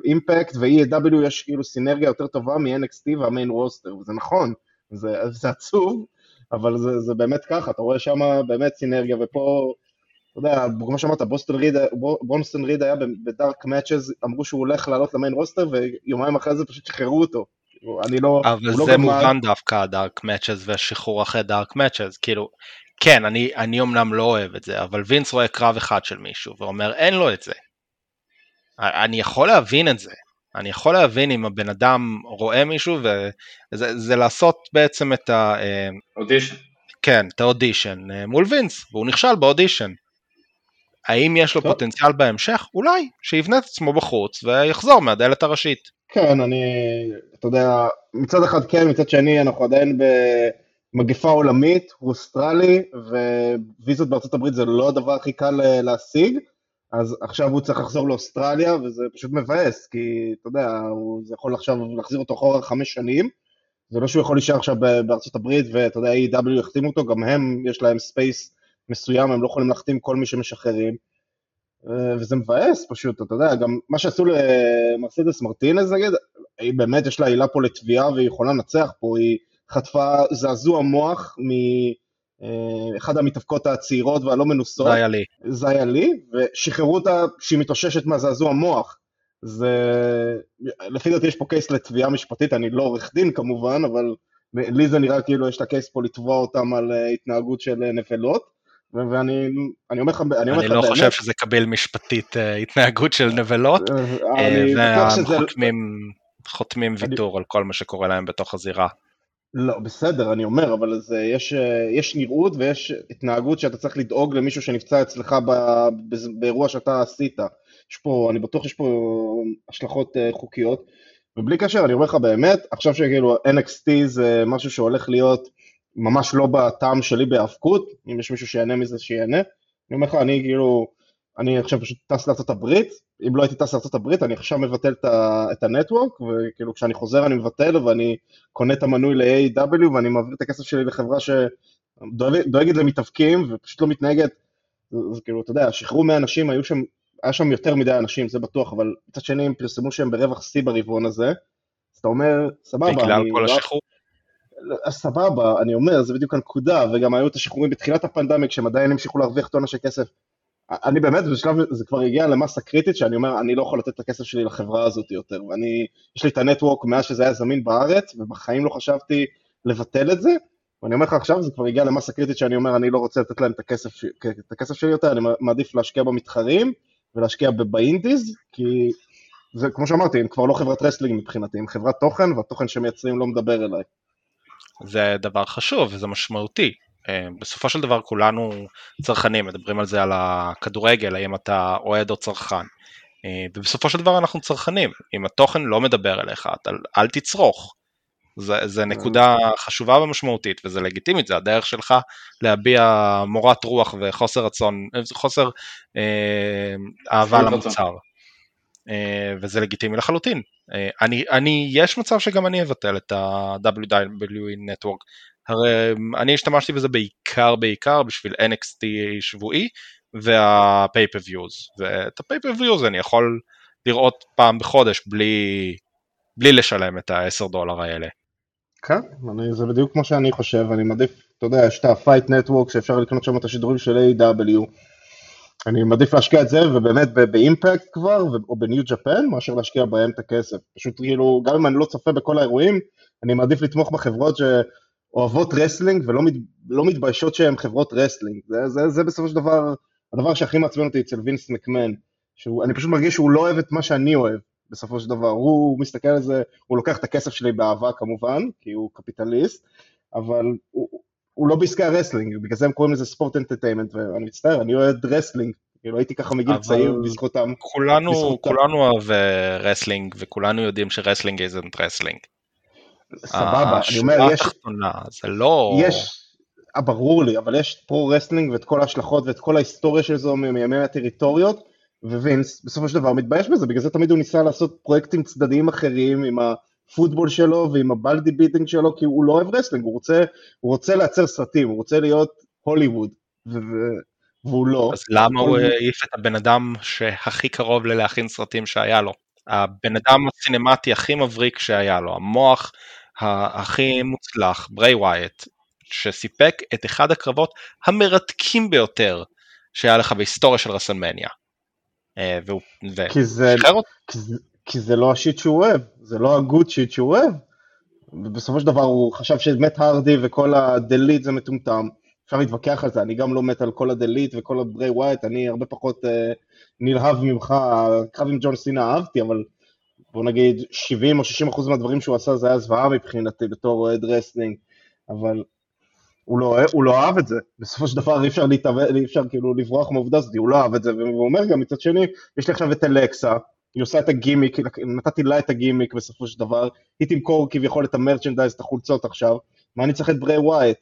אימפקט ו-EW יש כאילו סינרגיה יותר טובה מ-NXT והמיין רוסטר, וזה נכון, זה, זה עצוב, אבל זה, זה באמת ככה, אתה רואה שם באמת סינרגיה, ופה, אתה יודע, כמו שאמרת, בוסטון ריד, בונסטון ריד היה בדארק מאצ'ז, אמרו שהוא הולך לעלות למיין רוסטר, ויומיים אחרי זה פשוט שחררו אותו. אני לא... אבל לא זה לא מובן דווקא הדארק מאצ'ז והשחרור אחרי דארק מאצ'ז, כאילו, כן, אני, אני אמנם לא אוהב את זה, אבל וינס רואה קרב אחד של מישהו ואומר אין לו את זה. אני יכול להבין את זה. אני יכול להבין אם הבן אדם רואה מישהו וזה לעשות בעצם את ה... אודישן. כן, את האודישן אה, מול וינס, והוא נכשל באודישן. האם יש לו טוב. פוטנציאל בהמשך? אולי, שיבנה את עצמו בחוץ ויחזור מהדלת הראשית. כן, אני, אתה יודע, מצד אחד כן, מצד שני אנחנו עדיין במגפה עולמית, הוא אוסטרלי, וויזות בארצות הברית זה לא הדבר הכי קל אה, להשיג, אז עכשיו הוא צריך לחזור לאוסטרליה, וזה פשוט מבאס, כי אתה יודע, הוא, זה יכול עכשיו להחזיר אותו אחורה חמש שנים, זה לא שהוא יכול להישאר עכשיו בארצות הברית, ואתה יודע, AEW יחתימו אותו, גם הם, יש להם space מסוים, הם לא יכולים להחתים כל מי שמשחררים, אה, וזה מבאס פשוט, אתה יודע, גם מה שעשו למרסדס מרטינז נגיד, היא באמת יש לה עילה פה לתביעה והיא יכולה לנצח פה, היא חטפה זעזוע מוח מאחד אה, המתאבקות הצעירות והלא מנוסות. זה היה לי. זה היה לי, ושחררו אותה שהיא מתאוששת מהזעזוע מוח. זה, לפי דעתי יש פה קייס לתביעה משפטית, אני לא עורך דין כמובן, אבל לי זה נראה כאילו יש לה קייס פה לתבוע אותם על אה, התנהגות של נבלות. ואני אומר לך, אני אומר לך אני לא חושב שזה קביל משפטית אה, התנהגות של נבלות, והחותמים אה, חותמים ויתור על כל מה שקורה להם בתוך הזירה. לא, בסדר, אני אומר, אבל זה, יש, אה, יש נראות ויש התנהגות שאתה צריך לדאוג למישהו שנפצע אצלך ב, באירוע שאתה עשית. יש פה, אני בטוח שיש פה השלכות חוקיות, ובלי קשר, אני אומר לך באמת, עכשיו שכאילו NXT זה משהו שהולך להיות ממש לא בטעם שלי בהאבקות, אם יש מישהו שיהנה מזה שיהנה. אני אומר לך, אני כאילו, אני עכשיו פשוט טס לארצות הברית, אם לא הייתי טס לארצות הברית, אני עכשיו מבטל את הנטוורק, וכאילו כשאני חוזר אני מבטל ואני קונה את המנוי ל-AW ואני מעביר את הכסף שלי לחברה שדואגת למתאבקים ופשוט לא מתנהגת, זה כאילו, אתה יודע, שחררו מהאנשים, היו שם, היה שם יותר מדי אנשים, זה בטוח, אבל מצד שני הם פרסמו שהם ברווח שיא ברבעון הזה, אז אתה אומר, סבבה, בגלל כל. השחרור? סבבה, אני אומר, זה בדיוק הנקודה, וגם היו את השחרורים בתחילת הפנדמיק, שהם עדיין המשיכו להרוויח טונה של כסף. אני באמת, בשלב, זה כבר הגיע למסה קריטית, שאני אומר, אני לא יכול לתת את הכסף שלי לחברה הזאת יותר, ואני, יש לי את ה network מאז שזה היה זמין בארץ, ובחיים לא חשבתי לבטל את זה, ואני אומר לך עכשיו, זה כבר הגיע למסה קריטית שאני אומר, אני לא רוצה לתת להם את הכסף, את הכסף שלי יותר, אני מעדיף להשקיע במתחרים, ולהשקיע ב indies, כי זה, כמו שאמרתי, הם כבר לא חברת wrestling מבחינתי, הם חברת תוכן, והתוכן שמייצרים לא מדבר אליי. זה דבר חשוב וזה משמעותי. אה, בסופו של דבר כולנו צרכנים, מדברים על זה על הכדורגל, האם אתה אוהד או צרכן. אה, ובסופו של דבר אנחנו צרכנים, אם התוכן לא מדבר אליך, אתה, אל תצרוך. זה, זה נקודה חשובה ומשמעותית וזה לגיטימית, זה הדרך שלך להביע מורת רוח וחוסר רצון, חוסר אה, אהבה למוצר. אה, וזה לגיטימי לחלוטין. אה, אני, אני, יש מצב שגם אני אבטל את ה-WWE Network. הרי אני השתמשתי בזה בעיקר בעיקר בשביל NXT שבועי וה-pay-per-views. ואת ה-pay-per-views אני יכול לראות פעם בחודש בלי, בלי לשלם את ה-10 דולר האלה. כן, אני, זה בדיוק כמו שאני חושב, אני מעדיף, אתה יודע, יש את ה-Fight Network שאפשר לקנות שם את השידורים של A.W. אני מעדיף להשקיע את זה, ובאמת באימפקט כבר, או בניו ג'פן, מאשר להשקיע בהם את הכסף. פשוט כאילו, גם אם אני לא צופה בכל האירועים, אני מעדיף לתמוך בחברות שאוהבות wrestling ולא מת, לא מתביישות שהן חברות wrestling. זה, זה, זה בסופו של דבר, הדבר שהכי מעצבן אותי אצל וינס מקמהן, שאני פשוט מרגיש שהוא לא אוהב את מה שאני אוהב, בסופו של דבר. הוא מסתכל על זה, הוא לוקח את הכסף שלי באהבה כמובן, כי הוא קפיטליסט, אבל הוא, הוא לא בעסקי ה wrestling, בגלל זה הם קוראים לזה sports entertainment, ואני מצטער, אני אוהד wrestling, כאילו הייתי ככה מגיל צעיר בזכותם. כולנו, בזכותם. כולנו אוהב רסלינג, וכולנו יודעים שרסלינג איזנט רסלינג. סבבה, אני אומר, יש... התחתונה, זה לא... יש, אה, ברור לי, אבל יש פרו רסלינג ואת כל ההשלכות ואת כל ההיסטוריה של זה מימי הטריטוריות, ווינס בסופו של דבר מתבייש בזה, בגלל זה תמיד הוא ניסה לעשות פרויקטים צדדיים אחרים עם ה... הפוטבול שלו ועם הבלדי ביטינג שלו, כי הוא לא אוהב רסלינג, הוא רוצה, הוא רוצה לייצר סרטים, הוא רוצה להיות הוליווד, והוא לא. אז למה הוא העיף את הבן אדם שהכי קרוב ללהכין סרטים שהיה לו? הבן אדם הסינמטי הכי מבריק שהיה לו, המוח הכי מוצלח, ברי ווייט, שסיפק את אחד הקרבות המרתקים ביותר שהיה לך בהיסטוריה של רסלמניה. אה, והוא, כי זה, כי, זה לא ה shit שהוא אוהב, זה לא ה good shit שהוא אוהב. ובסופו של דבר הוא חשב שמט הרדי וכל ה deleter זה מטומטם, אפשר להתווכח על זה, אני גם לא מת על כל ה delete וכל הברי ווייט, אני הרבה פחות אה, נלהב ממך, הקרב עם ג'ון סינה אהבתי, אבל בוא נגיד 70 או 60 אחוז מהדברים שהוא עשה זה היה זוועה מבחינתי בתור אוהד wrestling, אבל הוא לא, הוא לא אהב את זה, בסופו של דבר אי אפשר, להתאבד, אי אפשר כאילו לברוח מהעובדה הזאת, הוא לא אהב את זה, והוא אומר גם מצד שני, יש לי עכשיו את אלקסה, היא עושה את הגימיק, נתתי לה את הגימיק בסופו של דבר, היא תמכור כביכול את ה merchandise, את החולצות עכשיו, מה אני צריך את ברי ווייט?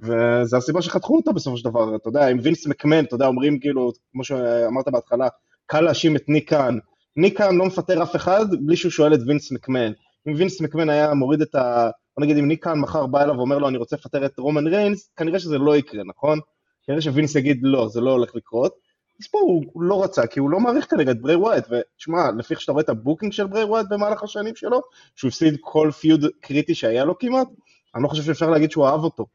וזה הסיבה שחתכו אותה בסופו של דבר, אתה יודע, עם וינס מקמהן, אתה יודע, אומרים כאילו, כמו שאמרת בהתחלה, קל להאשים את ניק קאן, ניק קאן לא מפטר אף אחד בלי שהוא שואל את וינס מקמהן, אם וינס מקמהן היה מוריד את ה... בוא נגיד אם ניק קאן מחר בא אליו ואומר לו אני רוצה לפטר את רומן ריינס, כנראה שזה לא יקרה, נכון? כנראה שווינס יגיד לא, זה לא הולך לקרות, אז פה הוא, לא רצה, כי הוא לא מעריך כנראה את ברי ווייט, ותשמע, לפי איך שאתה רואה את ה booking של ברי ווייט במהלך השנים שלו, שהוא הפסיד כל פיוד קריטי שהיה לו כמעט, אני לא חושב שאפשר להגיד שהוא אהב אותו,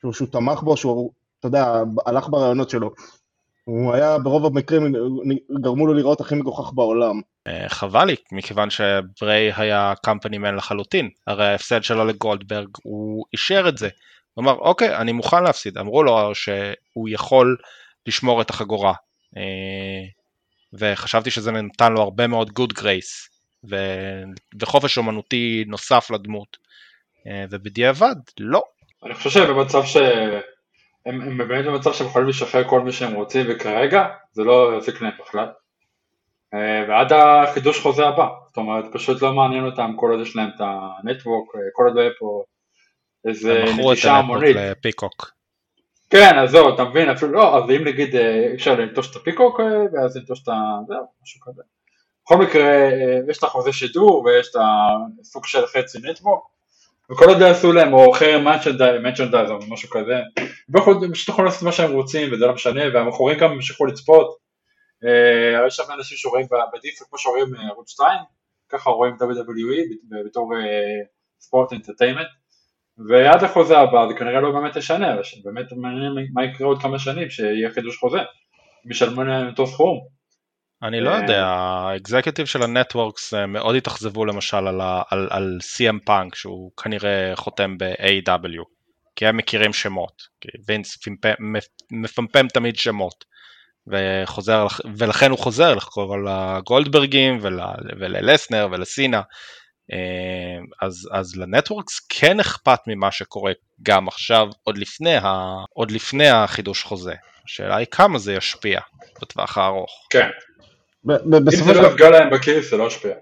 שהוא, שהוא תמך בו, שהוא, אתה יודע, הלך ברעיונות שלו. הוא היה ברוב המקרים, גרמו לו לראות הכי מגוחך בעולם. אה, חבל לי, מכיוון שברי היה קמפני מן לחלוטין, הרי ההפסד שלו לגולדברג, הוא אישר את זה. הוא אמר, אוקיי, אני מוכן להפסיד. אמרו לו שהוא יכול לשמור את החגורה. אה, וחשבתי שזה נתן לו הרבה מאוד גוד גרייס, וחופש אומנותי נוסף לדמות. אה, ובדיעבד, לא. אני חושב שבמצב ש... הם, הם באמת במצב שהם יכולים לשחרר כל מי שהם רוצים וכרגע זה לא יזיק להם בכלל אה, ועד החידוש חוזה הבא, זאת אומרת פשוט לא מעניין אותם כל עוד יש להם את הנטוורק, כל עוד לא יהיה פה איזה נטישה המונית. מכרו את לפיקוק. כן, אז זהו, אתה מבין, אפילו לא, אז אם נגיד אה, אפשר לנטוש את הפיקוק ואז לנטוש את ה... זהו, משהו כזה. בכל מקרה, יש את החוזה שידור ויש את הסוג של חצי נטוורק וכל עוד לא יעשו להם, או חרם מנצ'נדייז או משהו כזה, הם פשוט יכולים לעשות מה שהם רוצים וזה לא משנה, והמכורים גם ימשיכו לצפות. אה, יש שם אנשים שרואים בדיפל כמו שרואים אה, ערוץ 2, ככה רואים WWE בתור sports entertainment, ועד החוזה הבא זה כנראה לא באמת ישנה, באמת מעניין מה יקרה עוד כמה שנים שיהיה חידוש חוזה, משלמו להם אותו סכום. אני לא יודע, ה executive של ה networks אה, מאוד התאכזבו למשל על, על, על CM פאנק שהוא כנראה חותם ב-AEW כי הם מכירים שמות, כי וינס מפמפם תמיד שמות וחוזר, ולכן הוא חוזר לחקור על הגולדברגים ול, וללסנר ולסינה אה, אז, אז ל network ס כן אכפת ממה שקורה גם עכשיו עוד לפני, ה, עוד לפני החידוש חוזה השאלה היא כמה זה ישפיע בטווח הארוך. כן, אם זה לא יפגע להם בכיס זה לא ישפיע.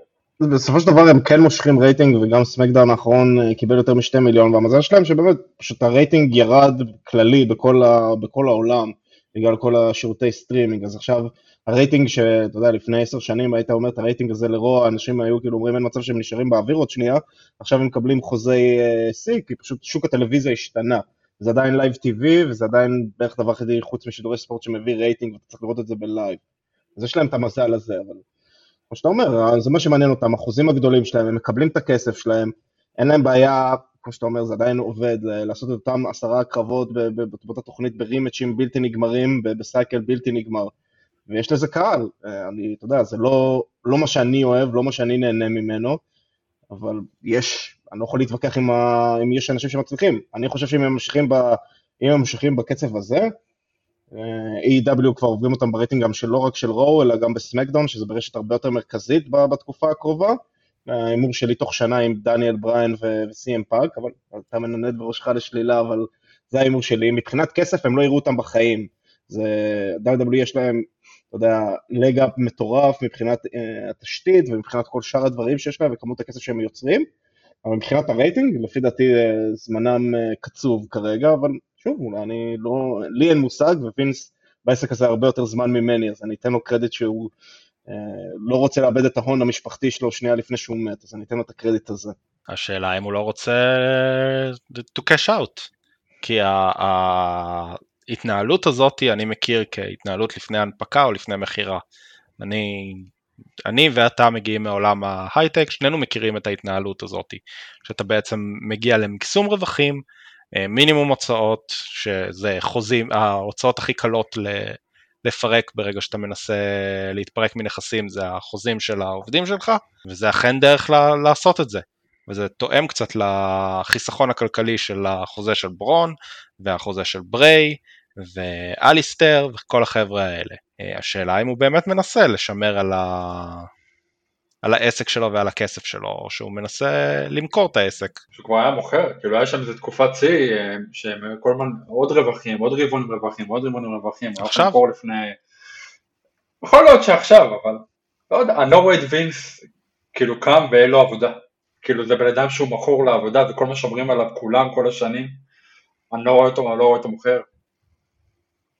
בסופו של דבר הם כן מושכים רייטינג וגם סמקדאון האחרון אה, קיבל יותר משתי מיליון והמזל שלהם שבאמת פשוט הרייטינג ירד כללי בכל, ה, בכל העולם בגלל כל השירותי סטרימינג אז עכשיו הרייטינג שאתה יודע לפני עשר שנים היית אומר את הרייטינג הזה לרוע אנשים היו כאילו אומרים אין מצב שהם נשארים באוויר עוד שנייה. עכשיו הם מקבלים חוזי שיא אה, כי פשוט שוק הטלוויזיה השתנה. זה עדיין live TV וזה עדיין בערך דבר יחידי חוץ משידורי ספורט שמביא רייטינג ואתה צריך לראות את זה ב live אז יש להם את המזל הזה, אבל כמו שאתה אומר, זה מה שמעניין אותם, החוזים הגדולים שלהם, הם מקבלים את הכסף שלהם, אין להם בעיה, כמו שאתה אומר, זה עדיין עובד, לעשות את אותם עשרה קרבות באותה תוכנית ב rematch־ים בלתי נגמרים, ב cycle בלתי נגמר. ויש לזה קהל, אני, אתה יודע, זה לא, לא מה שאני אוהב, לא מה שאני נהנה ממנו, אבל יש, אני לא יכול להתווכח עם ה, אם יש אנשים שמצליחים. אני חושב שאם הם ממשיכים, ב, אם הם ממשיכים בקצב הזה, AEW כבר עוברים אותם ברייטינג גם של לא רק של רואו, אלא גם בסמקדאון, שזה ברשת הרבה יותר מרכזית בתקופה הקרובה. ההימור שלי תוך שנה עם דניאל בריין ו- CM פאנק, אבל אתה מנדנד בראשך לשלילה, אבל זה ההימור שלי. מבחינת כסף הם לא יראו אותם בחיים. זה, W יש להם, אתה יודע, ל gap מטורף מבחינת uh, התשתית ומבחינת כל שאר הדברים שיש להם וכמות הכסף שהם יוצרים, אבל מבחינת הרייטינג, לפי דעתי uh, זמנם uh, קצוב כרגע, אבל שוב, אולי אני לא, לי אין מושג, ווינס בעסק הזה הרבה יותר זמן ממני, אז אני אתן לו קרדיט שהוא לא רוצה לאבד את ההון המשפחתי שלו שנייה לפני שהוא מת, אז אני אתן לו את הקרדיט הזה. השאלה אם הוא לא רוצה to cash out, כי ההתנהלות הזאת אני מכיר כהתנהלות לפני הנפקה או לפני מכירה. אני, אני ואתה מגיעים מעולם ההייטק, שנינו מכירים את ההתנהלות הזאת, שאתה בעצם מגיע למקסום רווחים, אה, מינימום הוצאות, שזה חוזים, ההוצאות הכי קלות לפרק ברגע שאתה מנסה להתפרק מנכסים זה החוזים של העובדים שלך, וזה אכן דרך לעשות את זה. וזה תואם קצת לחיסכון הכלכלי של החוזה של ברון והחוזה של בריי, ואליסטר, וכל החבר'ה האלה. השאלה אם הוא באמת מנסה לשמר על, ה... על העסק שלו ועל הכסף שלו, או שהוא מנסה למכור את העסק. שהוא כבר היה מוכר, כאילו היה שם איזה תקופת שיא, אה, שהם כל הזמן עוד רווחים, עוד רבעונים רווחים, עוד רבעונים רווחים, עכשיו? לפני... יכול להיות שעכשיו, אבל לא יודע, אני לא רואה את וינס כאילו קם ואין לו עבודה. כאילו זה בן אדם שהוא מכור לעבודה וכל מה שאומרים עליו כולם כל השנים, אני לא רואה אותו, אני לא רואה אותו מוכר.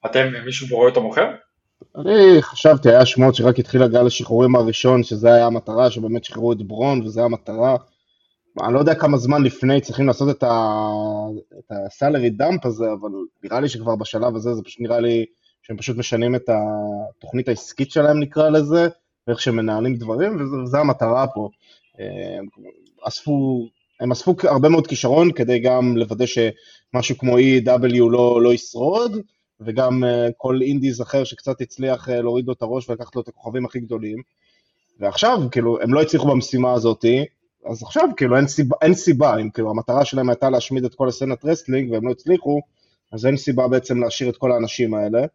אתם, מישהו רואה אותו מוכר? אני חשבתי, היה שמועות שרק התחיל הגל השחרורים הראשון, שזה היה המטרה, שבאמת שחררו את ברון, וזה המטרה. אני לא יודע כמה זמן לפני צריכים לעשות את, ה... את הסלרי דאמפ הזה, אבל נראה לי שכבר בשלב הזה זה פשוט נראה לי שהם פשוט משנים את התוכנית העסקית שלהם נקרא לזה, ואיך שהם מנהלים דברים, וזו המטרה פה. אספו, הם אספו הרבה מאוד כישרון כדי גם לוודא שמשהו כמו AEW לא, לא ישרוד, וגם uh, כל indies אחר שקצת הצליח uh, להוריד לו את הראש ולקחת לו את הכוכבים הכי גדולים. ועכשיו, כאילו, הם לא הצליחו במשימה הזאת, אז עכשיו, כאילו, אין סיבה, אין סיבה, אם כאילו המטרה שלהם הייתה להשמיד את כל הסצנת wrestling והם לא הצליחו, אז אין סיבה בעצם להשאיר את כל האנשים האלה.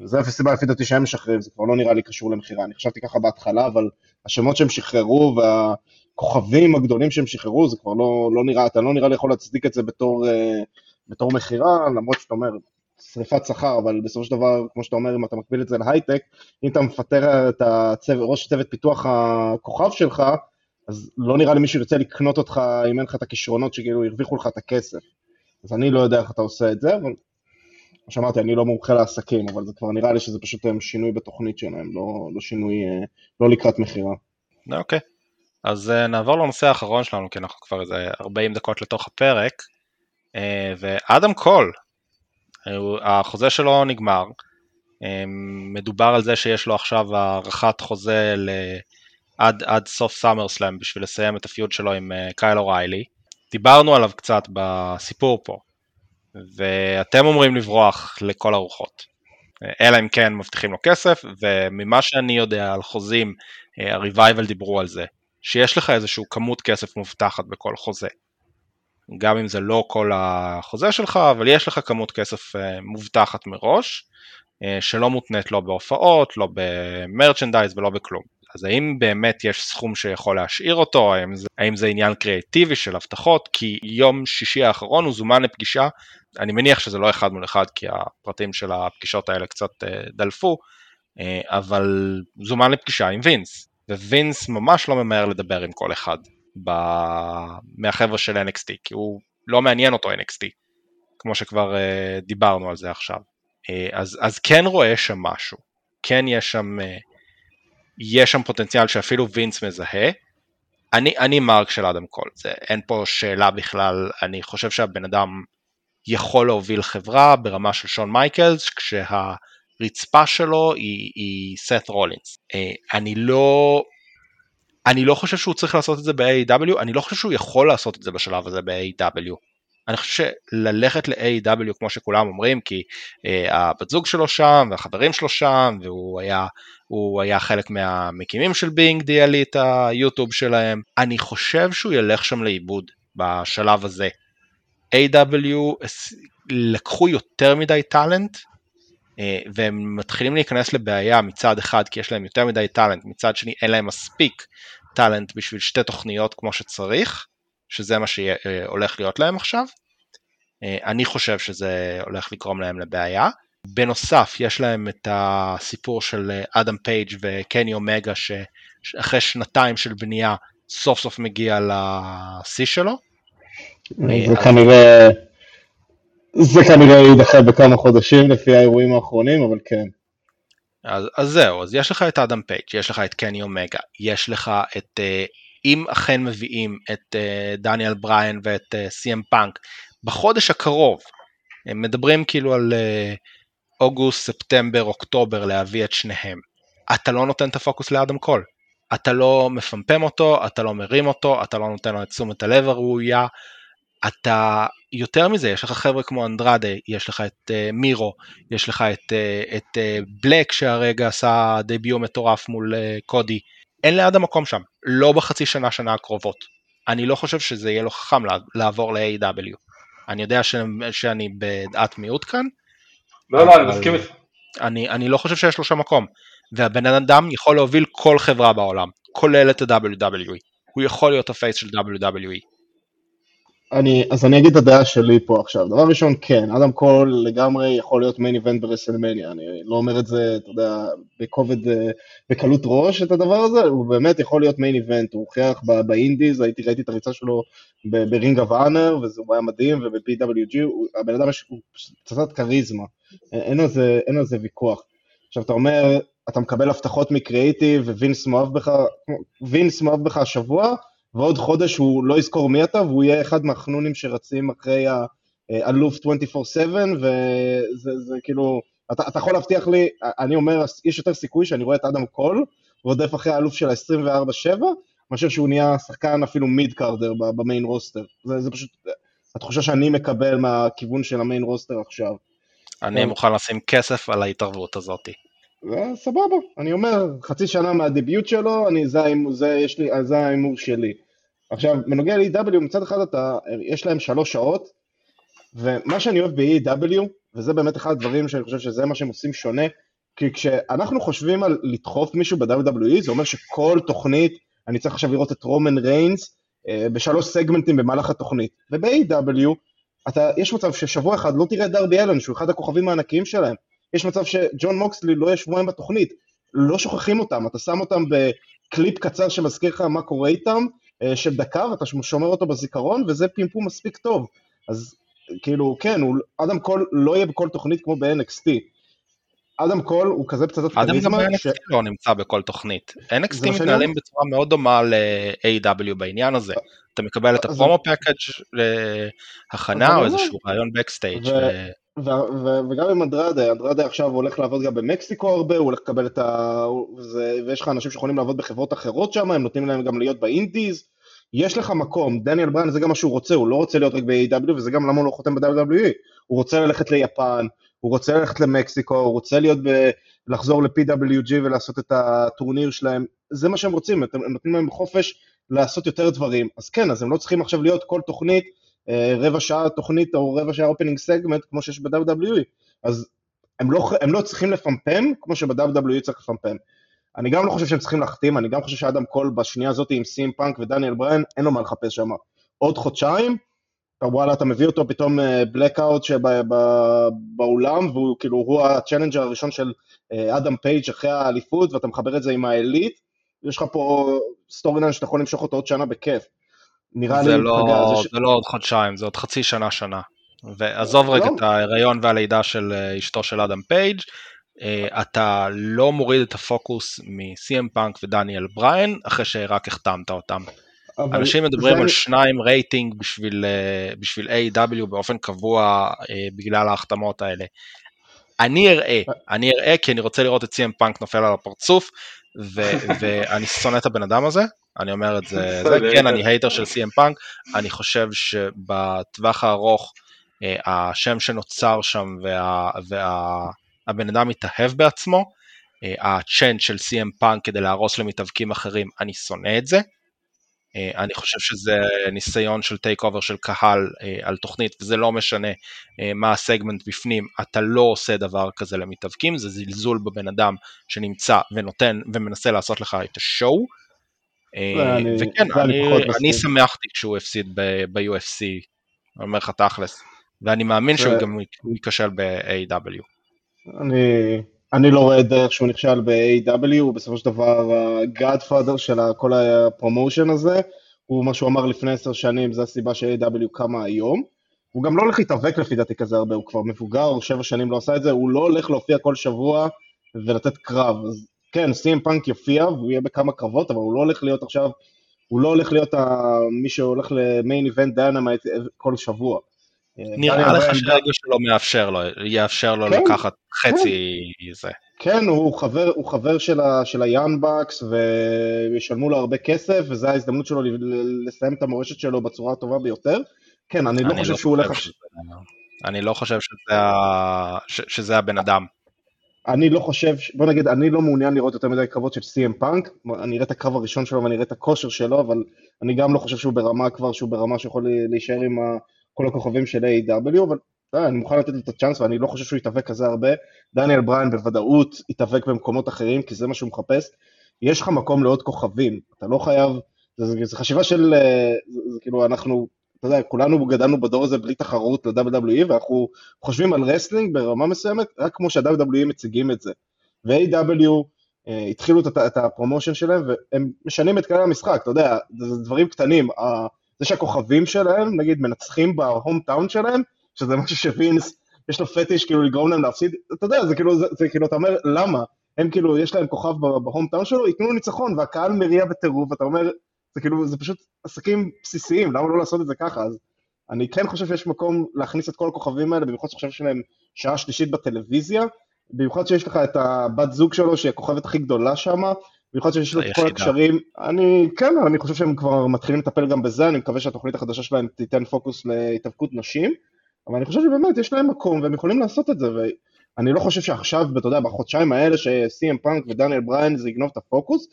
וזה אפס סיבה לפי דעתי שהם משחררים, זה כבר לא נראה לי קשור למכירה. אני חשבתי ככה בהתחלה, אבל השמות שהם שחררו והכוכבים הגדולים שהם שחררו, זה כבר לא, לא נראה, אתה לא נראה לי יכול להצדיק את זה בתור, uh, בתור מכירה, למרות שאתה אומר, שריפת שכר, אבל בסופו של דבר, כמו שאתה אומר, אם אתה מקביל את זה להייטק, אם אתה מפטר את הצוות, ראש צוות פיתוח הכוכב שלך, אז לא נראה לי מישהו ירצה לקנות אותך אם אין לך את הכישרונות שכאילו הרוויחו לך את הכסף. אז אני לא יודע איך אתה עושה את זה, אבל כמו שאמרתי, אני לא מומחה לעסקים, אבל זה כבר נראה לי שזה פשוט שינוי בתוכנית שלהם, לא, לא שינוי, לא לקראת מכירה. אוקיי, אז אה, נעבור לנושא האחרון שלנו, כי אנחנו כבר איזה 40 דקות לתוך הפרק, אה, ואדם קול, החוזה שלו נגמר, אמ, מדובר על זה שיש לו עכשיו הארכת חוזה עד, עד סוף סאמר סלאם בשביל לסיים את הפיוד שלו עם אה, קייל אוריילי. דיברנו עליו קצת בסיפור פה, ואתם אומרים לברוח לכל הרוחות. אלא אם כן מבטיחים לו כסף, וממה שאני יודע על חוזים, ה-revival דיברו על זה, שיש לך איזושהי כמות כסף מובטחת בכל חוזה. גם אם זה לא כל החוזה שלך, אבל יש לך כמות כסף אה, מובטחת מראש, אה, שלא מותנית לא בהופעות, לא במרצ'נדייז ולא בכלום. אז האם באמת יש סכום שיכול להשאיר אותו, האם זה, האם זה עניין קריאטיבי של הבטחות, כי יום שישי האחרון הוא זומן לפגישה, אני מניח שזה לא אחד מול אחד כי הפרטים של הפגישות האלה קצת אה, דלפו, אבל זומן לפגישה עם וינס, ווינס ממש לא ממהר לדבר עם כל אחד. ב... מהחבר'ה של NXT, כי הוא לא מעניין אותו NXT, כמו שכבר uh, דיברנו על זה עכשיו. Uh, אז, אז כן רואה שם משהו, כן יש שם, uh, יש שם פוטנציאל שאפילו וינס מזהה. אני, אני mark של אדם קול, זה, אין פה שאלה בכלל, אני חושב שהבן אדם יכול להוביל חברה ברמה של שון מייקלס, כשהרצפה שלו היא, היא סט רולינס. אני לא, אני לא חושב שהוא צריך לעשות את זה ב-AEW, אני לא חושב שהוא יכול לעשות את זה בשלב הזה ב-AEW. אני חושב שללכת ל-AW כמו שכולם אומרים, כי uh, הבת זוג שלו שם, והחברים שלו שם, והוא היה, היה חלק מהמקימים של בינג דיאלי את היוטיוב שלהם, אני חושב שהוא ילך שם לאיבוד בשלב הזה. AW לקחו יותר מדי טאלנט, uh, והם מתחילים להיכנס לבעיה מצד אחד כי יש להם יותר מדי טאלנט, מצד שני אין להם מספיק טאלנט בשביל שתי תוכניות כמו שצריך, שזה מה שהולך להיות להם עכשיו. אה, אני חושב שזה הולך לגרום להם לבעיה. בנוסף, יש להם את הסיפור של אה, אדם פייג' וקני אומגה, שאחרי שנתיים של בנייה, סוף סוף מגיע לשיא שלו. אה, זה כנראה, זה כנראה יידחה בכמה חודשים לפי האירועים האחרונים, אבל כן. אז, אז זהו, אז יש לך את אדם פייג', יש לך את קני אומגה, יש לך את, uh, אם אכן מביאים את דניאל בריין ואת CM uh, פאנק בחודש הקרוב, הם מדברים כאילו על אוגוסט, ספטמבר, אוקטובר להביא את שניהם. אתה לא נותן את הפוקוס לאדם קול. אתה לא מפמפם אותו, אתה לא מרים אותו, אתה לא נותן לו את תשומת הלב הראויה, אתה, יותר מזה, יש לך חבר'ה כמו אנדרדה, יש לך את uh, מירו, יש לך את, uh, את uh, בלק שהרגע עשה דביוט מטורף מול uh, קודי, אין ליד המקום שם, לא בחצי שנה, שנה הקרובות. אני לא חושב שזה יהיה לו חכם לעבור ל-AW. אני יודע ש... שאני בדעת מיעוט כאן. לא, לא, אני מסכים איתך. אני, אני לא חושב שיש לו שם מקום. והבן אדם יכול להוביל כל חברה בעולם, כולל את ה-WWE. הוא יכול להיות הפייס של WWE. אני, אז אני אגיד את הדעה שלי פה עכשיו. דבר ראשון, כן, אדם קול לגמרי יכול להיות main event ברסלמניה. אני לא אומר את זה, אתה יודע, בכובד, אה, בקלות ראש את הדבר הזה, הוא באמת יכול להיות main event. הוא הוכיח ב indies, הייתי, ראיתי את הריצה שלו ב Ring of Honor, וזה היה מדהים, וב-PWG, הבן אדם יש, פצצת כריזמה. אין על זה, אין על זה ויכוח. עכשיו, אתה אומר, אתה מקבל הבטחות מקריאיטיב, ווינס מאוהב בך, וינס מאוהב בך השבוע, ועוד חודש הוא לא יזכור מי אתה, והוא יהיה אחד מהחנונים שרצים אחרי האלוף 24/7, וזה זה, כאילו, אתה, אתה יכול להבטיח לי, אני אומר, יש יותר סיכוי שאני רואה את אדם קול, רודף אחרי האלוף של ה-24/7, מאשר שהוא נהיה שחקן אפילו mid carder ב main roster. זה, זה פשוט התחושה שאני מקבל מהכיוון של ה main roster עכשיו. אני מוכן לשים כסף על ההתערבות הזאתי. סבבה, אני אומר, חצי שנה מהדיביוט שלו, אני, זה ההימור שלי. עכשיו, בנוגע ל-EW, מצד אחד אתה, יש להם שלוש שעות, ומה שאני אוהב ב-EW, וזה באמת אחד הדברים שאני חושב שזה מה שהם עושים שונה, כי כשאנחנו חושבים על לדחוף מישהו ב-WWE, זה אומר שכל תוכנית, אני צריך עכשיו לראות את רומן ריינס אה, בשלוש סגמנטים במהלך התוכנית. וב-AW, יש מצב ששבוע אחד לא תראה את דרבי אלן, שהוא אחד הכוכבים הענקיים שלהם. יש מצב שג'ון מוקסלי לא יהיה שבועיים בתוכנית. לא שוכחים אותם, אתה שם אותם בקליפ קצר שמזכיר לך מה קורה איתם, של דקה, ואתה שומר אותו בזיכרון, וזה פימפום מספיק טוב. אז כאילו, כן, הוא, אדם קול לא יהיה בכל תוכנית כמו ב-NXT. אדם קול הוא כזה פצצת כריזמה. אדם גם ב-NXT ש... לא נמצא בכל תוכנית. NXT מתנהלים בצורה מאוד דומה ל-AEW בעניין הזה. אתה מקבל את ה promo package להכנה או איזשהו ראיון backstage. וגם עם אנדרדה, אנדרדה עכשיו הולך לעבוד גם במקסיקו הרבה, הוא הולך לקבל את ה... וזה, ויש לך אנשים שיכולים לעבוד בחברות אחרות שם, הם נותנים להם גם להיות ב indies, יש לך מקום, דניאל בריין זה גם מה שהוא רוצה, הוא לא רוצה להיות רק ב-AEW וזה גם למה הוא לא חותם ב-WWE, הוא רוצה ללכת ליפן, הוא רוצה ללכת למקסיקו, הוא רוצה להיות ב... לחזור ל-PWG ולעשות את הטורניר שלהם, זה מה שהם רוצים, הם נותנים להם חופש לעשות יותר דברים, אז כן, אז הם לא צריכים עכשיו להיות כל תוכנית רבע שעה תוכנית או רבע שעה opening segment כמו שיש ב-WWE, אז הם לא, הם לא צריכים לפמפם כמו שב-WWE צריך לפמפם. אני גם לא חושב שהם צריכים להחתים, אני גם חושב שאדם קול בשנייה הזאת עם CM פאנק ודניאל בריין, אין לו מה לחפש שם. עוד חודשיים, וואלה, אתה מביא אותו פתאום ב blackout אה, שבאולם, והוא כאילו, הוא ה challenger הראשון של אה, אדם פייג' אחרי האליפות, ואתה מחבר את זה עם ה Elite, יש לך פה storyline שאתה יכול למשוך אותו עוד שנה בכיף. נראה זה לי... לא, פגע, זה, זה לא עוד חודשיים, זה עוד חצי שנה שנה. ועזוב רגע לא. את ההיריון והלידה של אה, אשתו של אדם פייג', אה, אתה לא מוריד את הפוקוס מ-CM פאנק ודניאל בריין, אחרי שרק החתמת אותם. אנשים מדברים זה... על שניים רייטינג בשביל, אה, בשביל AEW באופן קבוע בגלל ההחתמות האלה. אני אראה, אני אראה כי אני רוצה לראות את CM פאנק נופל על הפרצוף, ואני שונא את הבן אדם הזה, אני אומר את זה, זה כן, אני hater של CM פאנק, אני חושב שבטווח הארוך אה, השם שנוצר שם והבן וה, אדם מתאהב בעצמו, אה, ה chant של CM פאנק כדי להרוס למתאבקים אחרים, אני שונא את זה. אה, אני חושב שזה ניסיון של takeover של קהל על תוכנית, וזה לא משנה מה הסגמנט בפנים, אתה לא עושה דבר כזה למתאבקים, זה זלזול בבן אדם שנמצא ונותן ומנסה לעשות לך את השואו. אה, וכן, אני שמחתי כשהוא הפסיד ב-UFC, אני אומר לך תכלס, ואני מאמין שהוא גם ייכשל ב-AW. אני לא רואה דרך שהוא נכשל ב-AW, הוא בסופו של דבר ה-Godfather של כל הפרומושן הזה, הוא מה שהוא אמר לפני עשר שנים, זה הסיבה ש-AW קמה היום. הוא גם לא הולך להתאבק לפי דעתי כזה הרבה, הוא כבר מבוגר, הוא שבע שנים לא עשה את זה, הוא לא הולך להופיע כל שבוע ולתת קרב, אז כן, CM פאנק יופיע והוא יהיה בכמה קרבות, אבל הוא לא הולך להיות עכשיו, הוא לא הולך להיות מי שהולך ל main event Dynamite כל שבוע. נראה לך שהרגע שלו מאפשר לו, יאפשר לו כן, לקחת חצי כן. זה. כן, הוא חבר, הוא חבר של, ה, של ה Young Bucks וישלמו לו הרבה כסף וזו ההזדמנות שלו לסיים את המורשת שלו בצורה הטובה ביותר. כן, אני לא חושב לא שהוא הולך... אני לא חושב שזה, ש, שזה הבן אדם. אני לא חושב, בוא נגיד, אני לא מעוניין לראות יותר מדי קרבות של CM פאנק, אני אראה את הקרב הראשון שלו ואני אראה את הכושר שלו, אבל אני גם לא חושב שהוא ברמה כבר, שהוא ברמה שיכול להישאר עם כל הכוכבים של A.W, אבל אני מוכן לתת לו את הצ'אנס ואני לא חושב שהוא יתאבק כזה הרבה. דניאל בריין בוודאות יתאבק במקומות אחרים, כי זה מה שהוא מחפש. יש לך מקום לעוד כוכבים, אתה לא חייב, זה חשיבה של, זה, זה כאילו אנחנו, אתה יודע, כולנו גדלנו בדור הזה בלי תחרות ל-WWE, ואנחנו חושבים על wrestling ברמה מסוימת, רק כמו שה-WWE מציגים את זה. ו-AEW אה, התחילו את, את ה promotion שלהם, והם משנים את כללי המשחק, אתה יודע, זה, דברים קטנים. זה שהכוכבים שלהם, נגיד, מנצחים ב hometown שלהם, שזה משהו שווינס, יש לו פטיש כאילו לגרום להם להפסיד, אתה יודע, זה כאילו, זה, זה כאילו, אתה אומר, למה? הם כאילו, יש להם כוכב בהום טאון שלו, ייתנו ניצחון, והקהל מריע בטירוף, ואתה אומר, זה כאילו, זה פשוט עסקים בסיסיים, למה לא לעשות את זה ככה? אז אני כן חושב שיש מקום להכניס את כל הכוכבים האלה, במיוחד שעכשיו יש להם שעה שלישית בטלוויזיה, במיוחד שיש לך את הבת זוג שלו, שהיא הכוכבת הכי גדולה שם, במיוחד שיש לו את כל הקשרים, אני, כן, אני חושב שהם כבר מתחילים לטפל גם בזה, אני מקווה שהתוכנית החדשה שלהם תיתן פוקוס להתאבקות נשים, אבל אני חושב שבאמת יש להם מקום והם יכולים לעשות את זה, ואני לא חושב שעכשיו, אתה יודע, בחודשיים האלה ש-CM פאנק ודניאל בריין זה יגנוב את הפוקוס,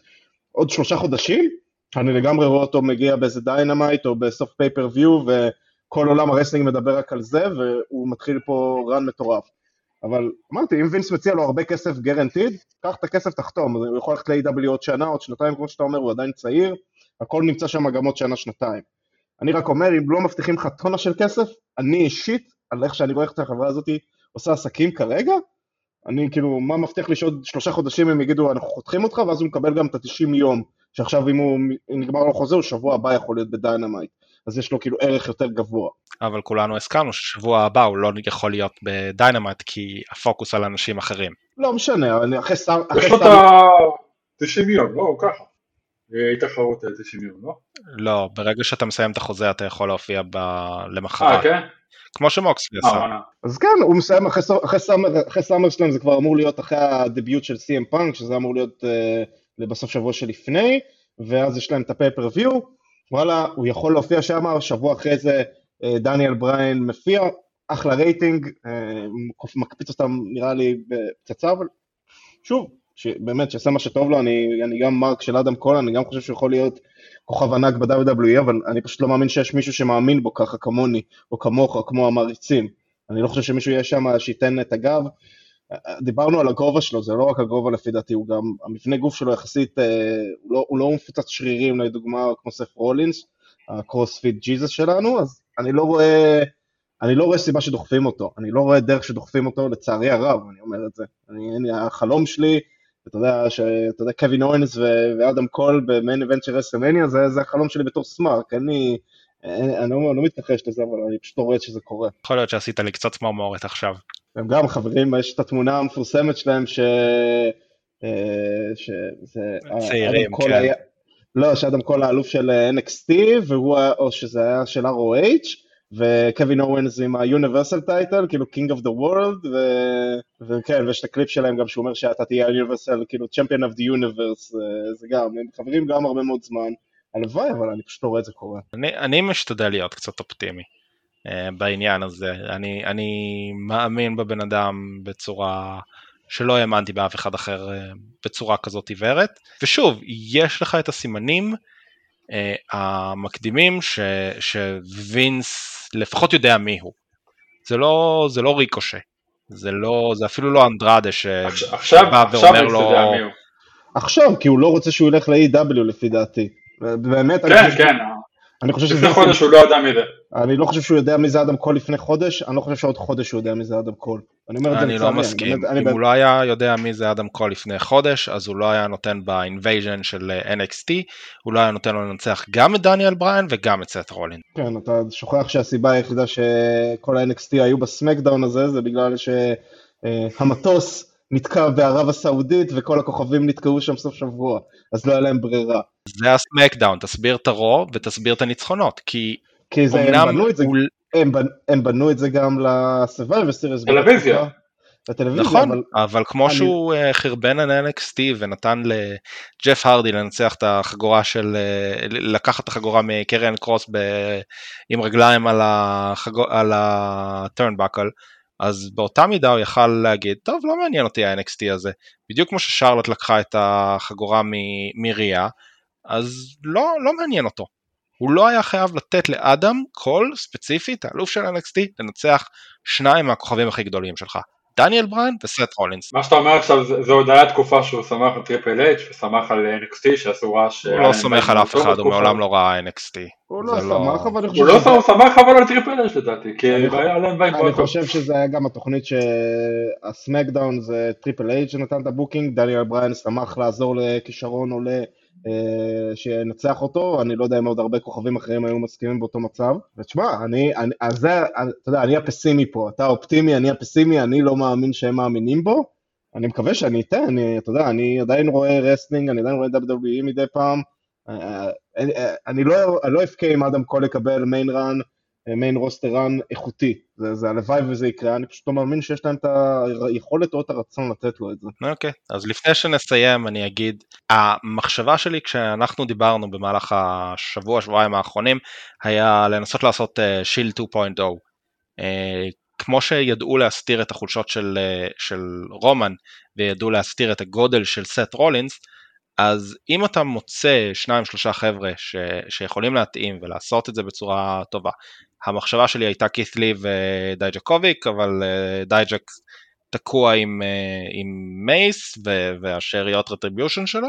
עוד שלושה חודשים, אני לגמרי רואה אותו מגיע באיזה Dynamite או בסוף pay-per-view, וכל עולם ה wrestling מדבר רק על זה, והוא מתחיל פה run מטורף. אבל אמרתי, אם וינס מציע לו הרבה כסף guaranteed, קח את הכסף, תחתום, הוא יכול ללכת ל-AEW עוד שנה, עוד שנתיים, כמו שאתה אומר, הוא עדיין צעיר, הכל נמצא שם גם עוד שנה-שנתיים. אני רק אומר, אם לא מבטיחים לך טונה של כסף, אני אישית, על איך שאני רואה איך החברה הזאת עושה עסקים כרגע, אני כאילו, מה מבטיח לי שעוד שלושה חודשים הם יגידו, אנחנו חותכים אותך, ואז הוא מקבל גם את ה-90 יום, שעכשיו אם הוא נגמר לו חוזה, הוא שבוע הבא יכול להיות ב Dynamite, אז יש לו כאילו ערך יותר גבוה. אבל כולנו הסכמנו ששבוע הבא הוא לא יכול להיות ב Dynamite, כי הפוקוס על אנשים אחרים. לא משנה, אני אחרי שר... יש לו את ה-90 יום, לא, ככה. אי תחרות 90 יום, לא? לא, ברגע שאתה מסיים את החוזה אתה יכול להופיע למחרת. אה, כן? כמו שמוקסלי עשה. אה, אז כן, הוא מסיים אחרי SummerSlam, זה כבר אמור להיות אחרי ה debut של CM Punk, שזה אמור להיות אה, בסוף שבוע שלפני, ואז יש להם את ה pay-per-view, וואלה, הוא יכול להופיע שם, שבוע אחרי זה אה, דניאל בריין מופיע, אחלה רייטינג, אה, מקפיץ אותם נראה לי בפצצה, אבל שוב, באמת, שיעשה מה שטוב לו, אני, אני גם mark של אדם קול, אני גם חושב שהוא יכול להיות כוכב ענק ב-WWE, אבל אני פשוט לא מאמין שיש מישהו שמאמין בו ככה כמוני, או כמוך, או כמו המעריצים. אני לא חושב שמישהו יהיה שם שייתן את הגב. דיברנו על הגובה שלו, זה לא רק הגובה לפי דעתי, הוא גם, המבנה גוף שלו יחסית, אה, הוא לא, הוא לא מפוצץ שרירים לדוגמה כמו סף רולינס, הקרוספיט ג'יזוס שלנו, אז אני לא רואה, אני לא רואה סיבה שדוחפים אותו, אני לא רואה דרך שדוחפים אותו לצערי הרב, אני אומר את זה. אני, אני, החלום שלי אתה יודע, שאתה יודע, קווין אוונס ואדם קול ב main event של WrestleMania, זה, זה החלום שלי בתור smark, אני, אני, לא, לא מתכחש לזה, אבל אני פשוט לא רואה שזה קורה. יכול להיות שעשית לי קצת צמרמורת עכשיו. הם גם חברים, יש את התמונה המפורסמת שלהם, ש... אה, שזה... צעירים, כן. היה, לא, שאדם קול האלוף של NXT, והוא, או שזה היה של ROH, וקווין אוונס עם ה-Universal title, כאילו King of the World, ו... וכן, ויש את הקליפ שלהם גם שהוא אומר שאתה תהיה ה-Universal, כאילו Champion of the Universe, זה גם, הם חברים גם הרבה מאוד זמן, הלוואי, אבל אני פשוט לא רואה את זה קורה. אני, אני משתדל להיות קצת אופטימי בעניין הזה, אני, אני מאמין בבן אדם בצורה... שלא האמנתי באף אחד אחר uh, בצורה כזאת עיוורת, ושוב, יש לך את הסימנים uh, המקדימים ש, שווינס לפחות יודע מי הוא. זה לא, זה לא ריקושה, זה לא, זה אפילו לא אנדרדה שבא ואומר לו... עכשיו, כי הוא לא רוצה שהוא ילך ל-AEW לפי דעתי. באמת, כן, אני חושב כן. אני חושב שזה... לפני חודש הוא לא ידע מי זה. אני לא חושב שהוא יודע מי זה אדם קול לפני חודש, אני לא חושב שעוד חודש הוא יודע מי זה אדם קול. אני אומר את זה לצערי. אני לא מסכים, אם הוא לא היה יודע מי זה אדם קול לפני חודש, אז הוא לא היה נותן ב invasion של NXT, הוא לא היה נותן לו לנצח גם את דניאל בריין וגם את סת' רולינס. כן, אתה שוכח שהסיבה היחידה שכל ה-NXT היו בסמקדאון הזה, זה בגלל שהמטוס נתקע בערב הסעודית וכל הכוכבים נתקעו שם סוף שבוע, אז לא היה להם ברירה. זה הסמקדאון, תסביר את הרו ותסביר את הניצחונות, כי, כי זה, הם, בנו את זה, הוא... הם, הם בנו את זה גם לסרווייבר סיריס. טלוויזיה. לטלוויזיה, נכון, אבל, אבל כמו אני... שהוא uh, חרבן על NXT ונתן לג'ף הרדי לנצח את החגורה של, אה, לקחת את החגורה מקריאן קרוס ב, עם רגליים על, החג... על ה turnbuckle, אז באותה מידה הוא יכל להגיד, טוב, לא מעניין אותי ה-NXT הזה. בדיוק כמו ששרלוט לקחה את החגורה מריה, אז לא, לא מעניין אותו. הוא לא היה חייב לתת לאדם קול ספציפית, האלוף של NXT, לנצח שניים מהכוכבים הכי גדולים שלך. דניאל בריין וסת' רולינס. מה שאתה אומר עכשיו זה, עוד היה תקופה שהוא סמך על טריפל אייץ' וסמך על NXT שעשו רעש. הוא לא סומך על אף אחד, הוא מעולם לא ראה NXT. הוא לא סמך אבל אני חושב... הוא לא סמך אבל על טריפל אייץ' לדעתי, כי היה להם בית אני חושב שזה היה גם התוכנית שה SmackDown זה טריפל אייץ' שנתן את ה booking, דניאל בריין שמח לעזור לכישרון עולה. אה, שינצח אותו, אני לא יודע אם עוד הרבה כוכבים אחרים היו מסכימים באותו מצב. ותשמע, אני, אני, אז זה, אתה יודע, אני הפסימי פה, אתה אופטימי, אני הפסימי, אני לא מאמין שהם מאמינים בו. אני מקווה שאני אתן, אני, אתה יודע, אני עדיין רואה wrestling, אני עדיין רואה WWE מדי פעם. אה, אה, אני לא, לא אבכה אם אדם קול יקבל מיין רן מיין רוסטר רן איכותי, זה, זה הלוואי וזה יקרה, אני פשוט לא מאמין שיש להם את היכולת או את הרצון לתת לו את זה. אוקיי, okay, אז לפני שנסיים אני אגיד, המחשבה שלי כשאנחנו דיברנו במהלך השבוע, שבועיים האחרונים, היה לנסות לעשות שיל uh, 2.0. Uh, כמו שידעו להסתיר את החולשות של, uh, של רומן וידעו להסתיר את הגודל של סת' רולינס, אז אם אתה מוצא שניים שלושה חבר'ה ש, שיכולים להתאים ולעשות את זה בצורה טובה, המחשבה שלי הייתה קית' לי ודייג'קוביץ', אבל אה, דייג'ק תקוע עם, אה, עם מייס והשאריות Retribution שלו,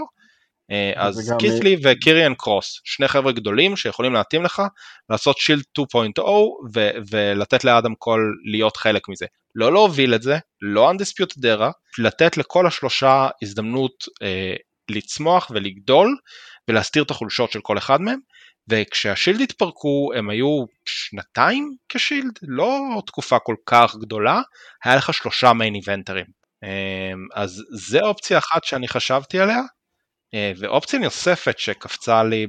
אה, אז כית'לי וקיריאן קרוס, שני חבר'ה גדולים שיכולים להתאים לך, לעשות Shield 2.0 ו- ולתת לאדם קול להיות חלק מזה. לא להוביל את זה, לא undisputed era, לתת לכל השלושה הזדמנות אה, לצמוח ולגדול ולהסתיר את החולשות של כל אחד מהם, וכשהשילד התפרקו הם היו שנתיים כשילד, לא תקופה כל כך גדולה, היה לך שלושה מיין איבנטרים. אמ, אז זה אופציה אחת שאני חשבתי עליה, אה, ואופציה נוספת שקפצה לי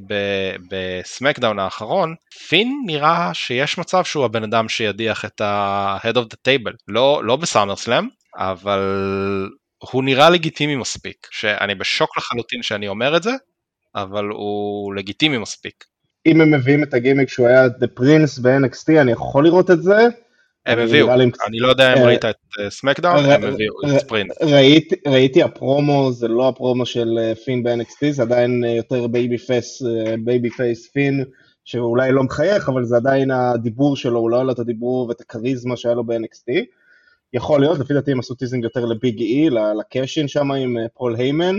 בסמקדאון האחרון, פין נראה שיש מצב שהוא הבן אדם שידיח את ה-Head of the Table, לא, לא ב SummerSlam, אבל הוא נראה לגיטימי מספיק, שאני בשוק לחלוטין שאני אומר את זה, אבל הוא לגיטימי מספיק. אם הם מביאים את הגימיק שהוא היה The Prince ב-NXT, אני יכול לראות את זה. הם הביאו, אני לא יודע אם ראית את SmackDown, הם הביאו את Prince. ראיתי הפרומו, זה לא הפרומו של פין ב-NXT, זה עדיין יותר babyface, babyface פין, שאולי לא מחייך, אבל זה עדיין הדיבור שלו, הוא לא היה לו את הדיבור ואת הכריזמה שהיה לו ב-NXT. יכול להיות, לפי דעתי הם עשו teasing יותר לביג אי, ל cash-in שם עם אה, פול היימן.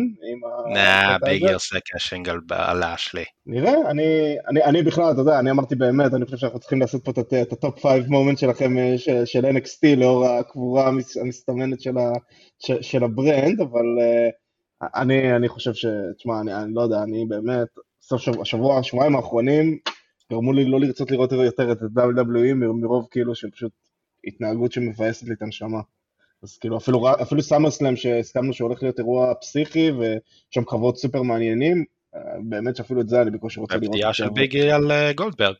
נה, ביג אי עושה cash-in על לאשלי. נראה, אני, אני, אני בכלל, אתה יודע, אני אמרתי באמת, אני חושב שאנחנו צריכים לעשות פה את ה top 5 moment שלכם אה, של, של NXT לאור הקבורה המסתמנת של, ה, של, של ה brand, אבל אה, אני, אני חושב ש... תשמע, אני, אני לא יודע, אני באמת, סוף שבוע, השבוע, השבועיים האחרונים, גרמו לי לא לרצות לראות יותר את ה-WWE מרוב כאילו שפשוט התנהגות שמבאסת לי את הנשמה. אז כאילו אפילו, אפילו סאמר סלאם שהסכמנו שהולך להיות אירוע פסיכי ויש שם קרבות סופר מעניינים, אה, באמת שאפילו את זה אני בקושי רוצה לראות. הפתיעה של ביגי על אה, גולדברג.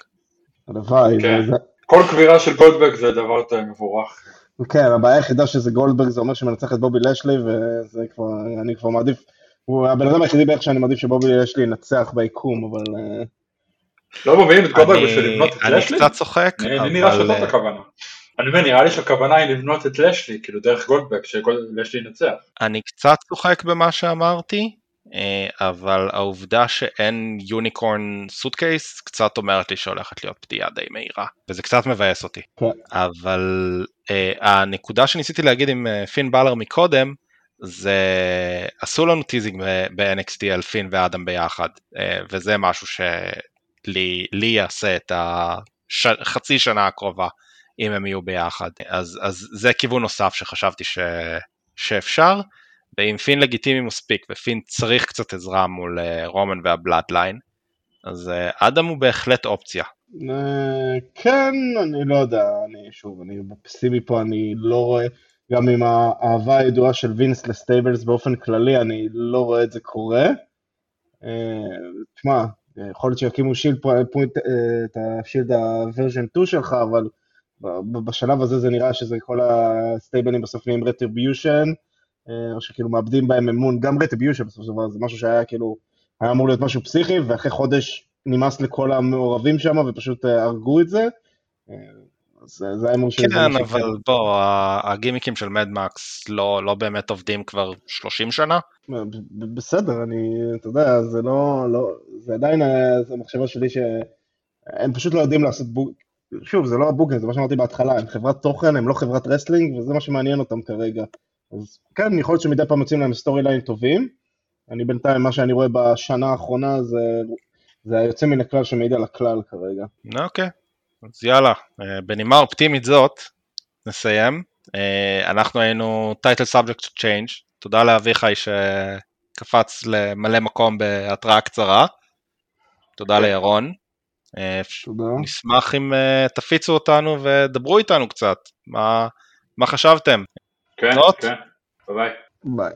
הלוואי. כן. כל קבירה של גולדברג זה דבר מבורך. כן, הבעיה היחידה שזה גולדברג זה אומר שמנצח את בובי לשלי וזה כבר, אני כבר מעדיף, הוא הבן אדם היחידי בערך שאני מעדיף שבובי לשלי ינצח ביקום, אבל... אה, לא מביאים את גולדברג בשביל לבנות את לשלי? אני קצת צוחק, אבל... אני נראה שזאת הכוונה. אני אומר, נראה לי שהכוונה היא לבנות את לשלי, כאילו דרך גולדברג, שלשלי ינצח. אני קצת צוחק במה שאמרתי, אה, אבל העובדה שאין יוניקורן סוטקייס קצת אומרת לי שהולכת להיות פתיעה די מהירה, וזה קצת מבאס אותי. כן. אבל uh, הנקודה שניסיתי להגיד עם אה, פין בלור מקודם, זה עשו לנו teasing ב-NXT על פין ואדם ביחד, וזה משהו שלי יעשה את החצי שנה הקרובה. אם הם יהיו ביחד. אז, אז זה כיוון נוסף שחשבתי ש, שאפשר, ואם פין לגיטימי מספיק ופין צריך קצת עזרה מול אה, רומן וה Bloodline, אז אה, אדם הוא בהחלט אופציה. אה, כן, אני לא יודע, אני שוב, אני פסימי פה, אני לא רואה, גם עם האהבה הידועה של וינס ל stables באופן כללי, אני לא רואה את זה קורה. תשמע, יכול להיות שיקימו Shield point, את ה Shield ה version 2 שלך, אבל בשלב הזה זה נראה שזה כל הסטייבלים בסוף נהיים Retribution, אה, או שכאילו מאבדים בהם אמון, גם Retribution בסופו של דבר, זה משהו שהיה כאילו, היה אמור להיות משהו פסיכי, ואחרי חודש נמאס לכל המעורבים שם ופשוט אה, הרגו את זה. אה, זה, זה היה אמור כן, אבל בוא, הגימיקים של Mad Max לא, לא באמת עובדים כבר 30 שנה. בסדר, אני, אתה יודע, זה לא, לא זה עדיין, המחשבה שלי ש... הם פשוט לא יודעים לעשות book... שוב, זה לא ה booking, זה מה שאמרתי בהתחלה, הם חברת תוכן, הם לא חברת wrestling, וזה מה שמעניין אותם כרגע. אז כן, יכול להיות שמדי פעם יוצאים להם story line טובים. אני בינתיים, מה שאני רואה בשנה האחרונה זה, זה היוצא מן הכלל שמעיד על הכלל כרגע. אוקיי, אז יאללה, אה, בנימה אופטימית זאת, נסיים. אה, אנחנו היינו Title Subject Change, תודה לאביחי שקפץ למלא מקום בהתראה קצרה. תודה לירון. אה, תודה. נשמח אם תפיצו אותנו ודברו איתנו קצת, מה, מה חשבתם? כן, כן, ביי. ביי.